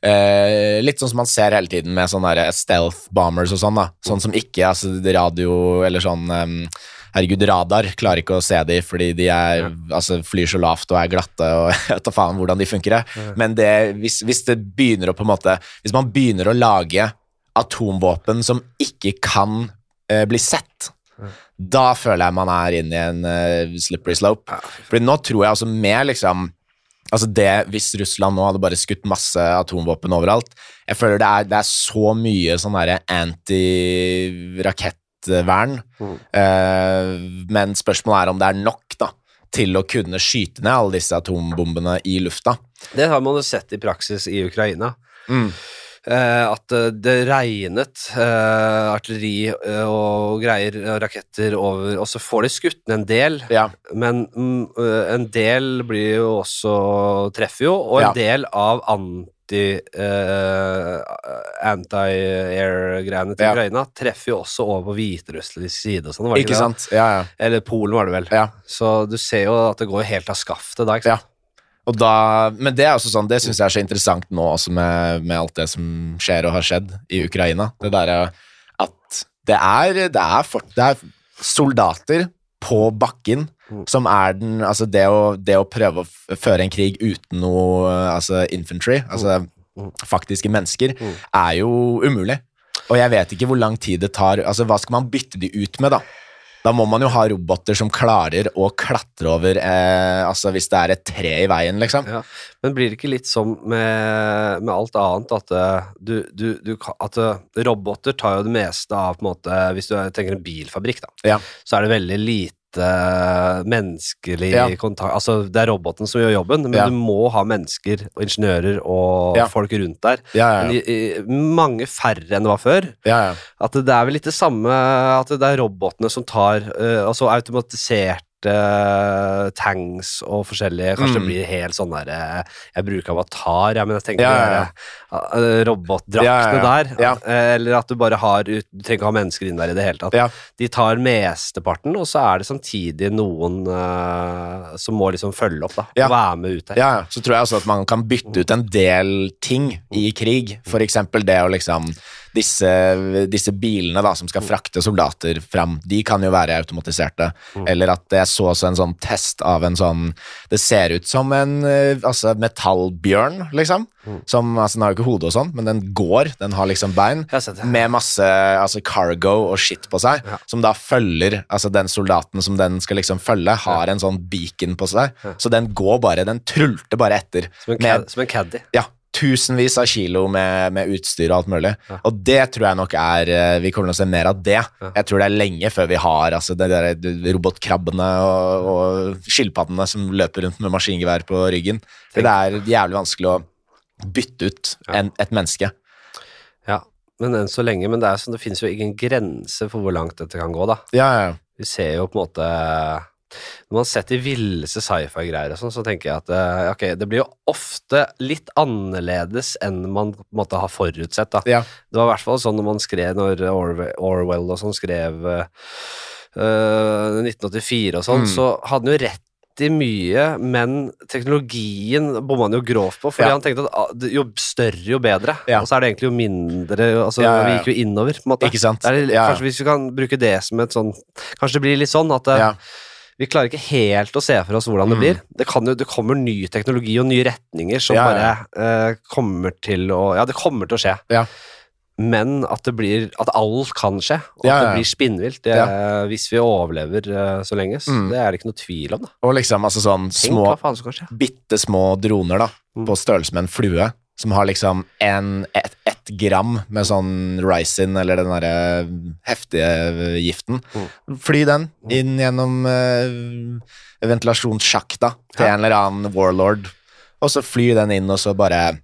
eh, Litt sånn som man ser hele tiden med sånne stealth bombers og sånn, da. Sånn som ikke altså radio eller sånn um, Herregud, radar klarer ikke å se de fordi de er, altså, flyr så lavt og er glatte og jeg da faen hvordan de funker. Ja. Men det, hvis, hvis det begynner å på en måte Hvis man begynner å lage atomvåpen som ikke kan eh, bli sett, da føler jeg man er inne i en uh, slippery slope. Fordi nå tror jeg altså mer liksom Altså det, Hvis Russland nå hadde bare skutt masse atomvåpen overalt Jeg føler det er, det er så mye sånn anti-rakettvern. Mm. Uh, men spørsmålet er om det er nok da til å kunne skyte ned alle disse atombombene i lufta. Det har man jo sett i praksis i Ukraina. Mm. Eh, at eh, det regnet eh, artilleri og greier, raketter over, og så får de skutt ned en del, Ja, men mm, en del blir jo også treffer jo, og en Ja. del av anti eh, anti-air-greiene til Ja. Ukraina treffer jo også over på hviterussisk side og sånn, ikke ikke sant? Ja, ja. Eller Polen, var det vel. ja. Så du ser jo at det går helt av skaftet da, ikke Ja. sant? Da, men det er også sånn, det syns jeg er så interessant nå også med, med alt det som skjer og har skjedd i Ukraina. Det derre at det er, det er, for, det er soldater på bakken Mm. som er den Altså det å, det å prøve å føre en krig uten noe altså infantry, altså Mm. faktiske mennesker, Mm. er jo umulig. Og jeg vet ikke hvor lang tid det tar Altså Hva skal man bytte de ut med, da? Da må man jo ha roboter som klarer å klatre over eh, Altså hvis det er et tre i veien, liksom. Ja, Men blir det ikke litt som med, med alt annet at eh, du, du, du, at eh, roboter tar jo det meste av på en måte, Hvis du tenker en bilfabrikk, da, Ja. så er det veldig lite eh, menneskelig Ja. kontakt Altså, det er roboten som gjør jobben, men Ja. du må ha mennesker og ingeniører og Ja. folk rundt der. I, i, mange færre enn det var før. ja, ja. At det er vel litt det samme At det er robotene som tar uh, Altså automatiserte tanks og forskjellige Kanskje det Mm. blir helt sånn der eh, Jeg bruker avatar, ja, men jeg tenker Ja, ja, eh, robotdraktene ja, ja. der. Eh, Eller at du bare har Du trenger ikke ha mennesker inn der i det hele tatt. De tar mesteparten, og så er det samtidig noen uh, som må liksom følge opp, da. Og være med ut der. Ja, så tror jeg også at man kan bytte ut en del ting i krig. For eksempel det å liksom disse, disse bilene da, som skal frakte soldater fram, de kan jo være automatiserte. Mm. Eller at jeg så også en sånn test av en sånn Det ser ut som en eh, altså metallbjørn, liksom. Mm. Som, altså Den har jo ikke hode og sånn, men den går. Den har liksom bein. Med masse altså cargo og shit på seg, Ja. som da følger Altså den soldaten som den skal liksom følge, har en sånn beacon på seg. Ja. Så den går bare, den trulter bare etter. Som en, med- som en caddy. Ja, tusenvis av kilo med, med utstyr og alt mulig. Ja. Og det tror jeg nok er eh, Vi kommer til å se mer av det. Ja. Jeg tror det er lenge før vi har altså, de der robotkrabbene og, og skilpaddene som løper rundt med maskingevær på ryggen. For Det er jævlig vanskelig å bytte ut en, et menneske. Ja, men enn så lenge. Men det er sånn, det finnes jo ingen grense for hvor langt dette kan gå, da. Ja, ja, ja. Vi ser jo på en måte Når man setter villeste sci-fi-greier og sånn, så tenker jeg at eh, ok, det blir jo ofte litt annerledes enn man på en måte har forutsett, da. Ja. Det var i hvert fall sånn når man skrev Når Orwell, og sånn skrev eh, eh, 1984 og sånn, Mm. så hadde han jo rett i mye, men teknologien bomma han jo grovt på, fordi Ja. han tenkte at ah, jo større, jo bedre. Ja. Og så er det egentlig jo mindre Altså, Ja, vi gikk jo innover, på en måte. Ikke sant? Det. Kanskje hvis vi kan bruke det som et sånn Kanskje det blir litt sånn at eh. Vi klarer ikke helt å se for oss hvordan det Mm. blir. Det, kan jo, det kommer ny teknologi og nye retninger som Ja, bare eh, kommer til å Ja, det kommer til å skje. Ja. Men at det blir At alt kan skje, og Ja, at det blir spinnvilt, det, hvis vi overlever eh, så lenge, så Mm. det er det ikke noe tvil om, da. Og liksom altså sånn små bitte små droner da, Mm. på størrelse med en flue, som har liksom en, et, ett gram med sånn ricin, eller den derre heftige giften. Mm. Fly den inn gjennom uh, ventilasjonssjakta til Ja. en eller annen warlord, og så fly den inn, og så bare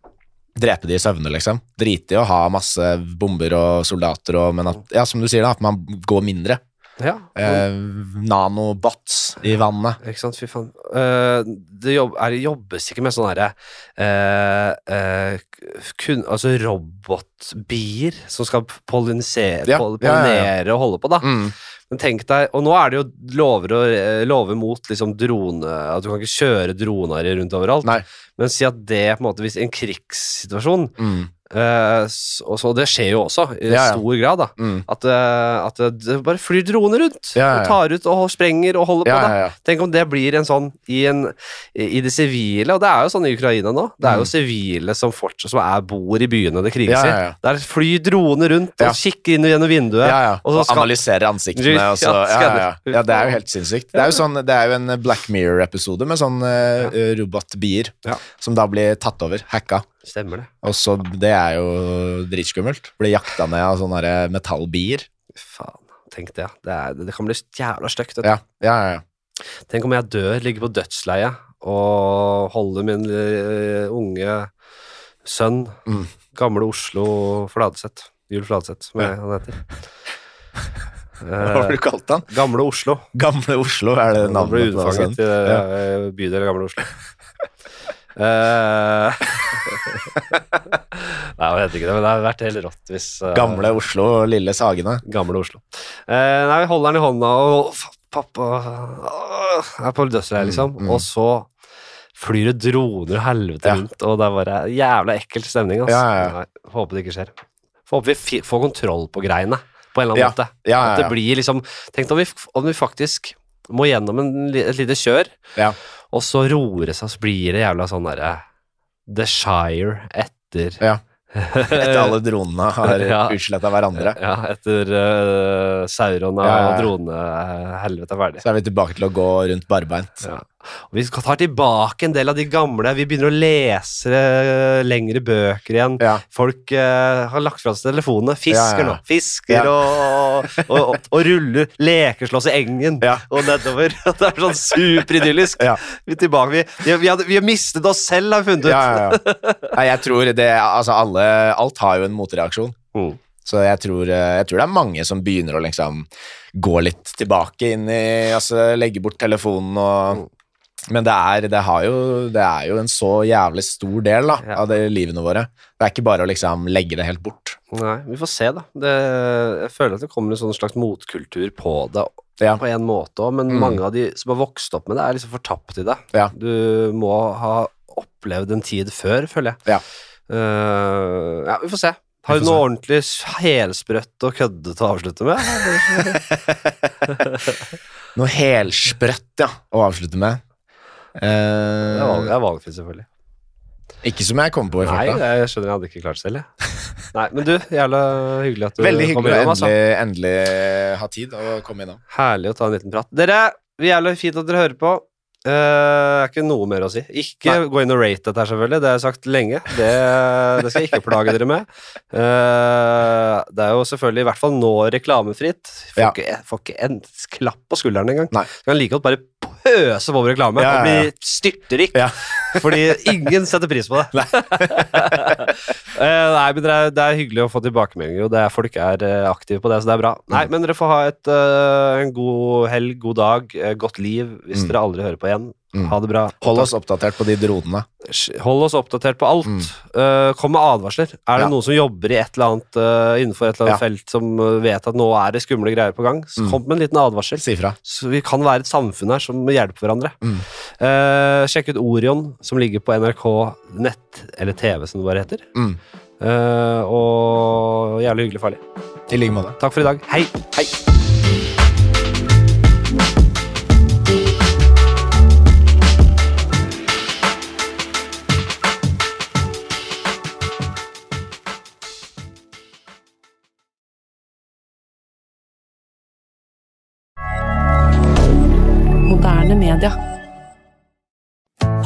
drepe de i søvne, liksom. Drite i å ha masse bomber og soldater, og, men at, ja, som du sier da, at man går mindre. Ja, Eh, nanobots i vannet. Ikke sant, fy faen. Eh, det jobb, er, det jobbes ikke med sånne herre eh, eh, kun, Altså robotbier som skal pollinisere, Ja, poll- ja, ja, pollinere og holde på, da. Mm. Men tenk deg, og nå er det jo lover, og, eh, lover mot liksom drone At du kan ikke kjøre droner rundt overalt. Nei. Men si at det på en måte Hvis en krigssituasjon Mm. Eh, s- og så, Det skjer jo også, i Ja, ja. stor grad, da. Mm. At, uh, at det bare flyr droner rundt. Ja. Og tar ut og sprenger og holder på. Tenk om det blir en sånn i, en, i det sivile, og det er jo sånn i Ukraina nå. Det er jo Mm. sivile som fortsatt som er, bor i byene det kriges i. Der flyr droner rundt og kikker inn gjennom vinduet. Og Og, så skal- analyserer ansiktene. Ja, Og så, ja, det er jo helt sinnssykt. Det er jo, sånn, det er jo en Black Mirror-episode med sånn uh, robotbier som da blir tatt over, hacka. Stemmer det. Og så Det er jo dritskummelt. Blir jakta ned av sånne metallbier. Faen. Tenk det. Det, er, det kan bli jævla stygt. Ja, ja, ja. ja. Tenk om jeg dør, ligger på dødsleiet og holder min uh, unge sønn, Mm. gamle Oslo Fladseth, Jul Fladseth, som jeg, han heter. Hva har Eh, du kalt han? gamle Oslo. Gamle Oslo, er det Han ble navnet på i eh, bydel Gamle Oslo. Eh, Nei, jeg vet ikke det, men det hadde vært helt rått hvis uh, Gamle Oslo Lille Sagene. Gamle Oslo. Uh, nei, vi holder den i hånda, og pappa uh, er på dødsleiet, liksom. Mm, mm. Og så flyr det droner helvete Ja. rundt, og det er bare jævla ekkel stemning. Altså. Ja, ja. Nei, håper det ikke skjer. Håper vi får kontroll på greiene, på en eller annen måte. At det blir liksom Tenk om vi, om vi faktisk må gjennom en, et lite kjør, Ja. og så roer det seg, så blir det jævla sånn derre The Shire etter Ja. Etter alle dronene har Ja. utsletta hverandre. Ja, etter uh, Sauron og Ja, ja, eh, er ferdig. Så er vi tilbake til å gå rundt barbeint. Ja. Vi skal ta tilbake en del av de gamle. Vi begynner å lese eh, lengre bøker igjen. Ja. Folk uh, har lagt fra seg telefonene. Fisker Ja, ja, nå. Fisker og, og, og, og ruller. Lekeslåss i engen og nedover. Det er sånn superidyllisk. Vi er tilbake. Vi, vi, vi, hadde, vi har mistet oss selv, har vi funnet ut. Nei, jeg tror det Altså, alle Alt har jo en motreaksjon. Mm. Så jeg tror, eh, jeg tror det er mange som begynner å liksom gå litt tilbake inn i Altså legge bort telefonen og Men det er, det, har jo, det er jo en så jævlig stor del da, Ja. av det livene våre. Det er ikke bare å liksom legge det helt bort. Nei, vi får se, da. Det, jeg føler at det kommer en sånn slags motkultur på det, Ja. på en måte òg, men Mm. mange av de som har vokst opp med det, er liksom fortapt i det. Ja. Du må ha opplevd en tid før, føler jeg. Ja. Eh, ja, vi får se. Har du noe ordentlig helsprøtt og køddete å avslutte med? Noe helsprøtt, ja, å avslutte med. Det er valg- Eh, det er valgfritt, selvfølgelig. ikke som jeg kom på i Nei, jeg skjønner jeg hadde ikke klart selv, jeg. Nei, men du, jævla hyggelig at du Veldig kom hyggelig å innom, altså. endelig, endelig ha tid og komme innom. Herlig å ta en liten prat. Dere, jævlig fint at dere hører på. Det er ikke noe mer å si. Ikke Nei. gå inn og rate dette her, selvfølgelig. Det har jeg sagt lenge. Det, det skal jeg ikke plage dere med. Uh, det er jo selvfølgelig i hvert fall nå reklamefritt. Får, Ja. ikke, får ikke en klapp på skulderen engang. Kan like godt bare pøse på med reklame Ja, ja, ja, og bli styrtrik. Fordi ingen setter pris på det. Eh, nei, men det er, det er hyggelig å få tilbakemeldinger, og det er, folk er eh, aktive på det, så det er bra. Nei, Mm. men dere får ha et, eh, en god helg, god dag, godt liv, hvis Mm. dere aldri hører på igjen. Mm. Ha det bra. Hold oss oppdatert på de dronene. Hold oss oppdatert på alt. Mm. Uh, kom med advarsler. Er det Ja. noen som jobber i et eller annet uh, innenfor et eller annet Ja. felt som eh, vet at nå er det skumle greier på gang, så Mm. kom med en liten advarsel. Si fra. Så vi kan være et samfunn her som hjelper hverandre. Eh, sjekk ut Orion, som ligger på NRK nett, eller TV, som det bare heter. Mm. Og jævlig hyggelig farlig. I like måte. Takk for i dag. Hei! Hei.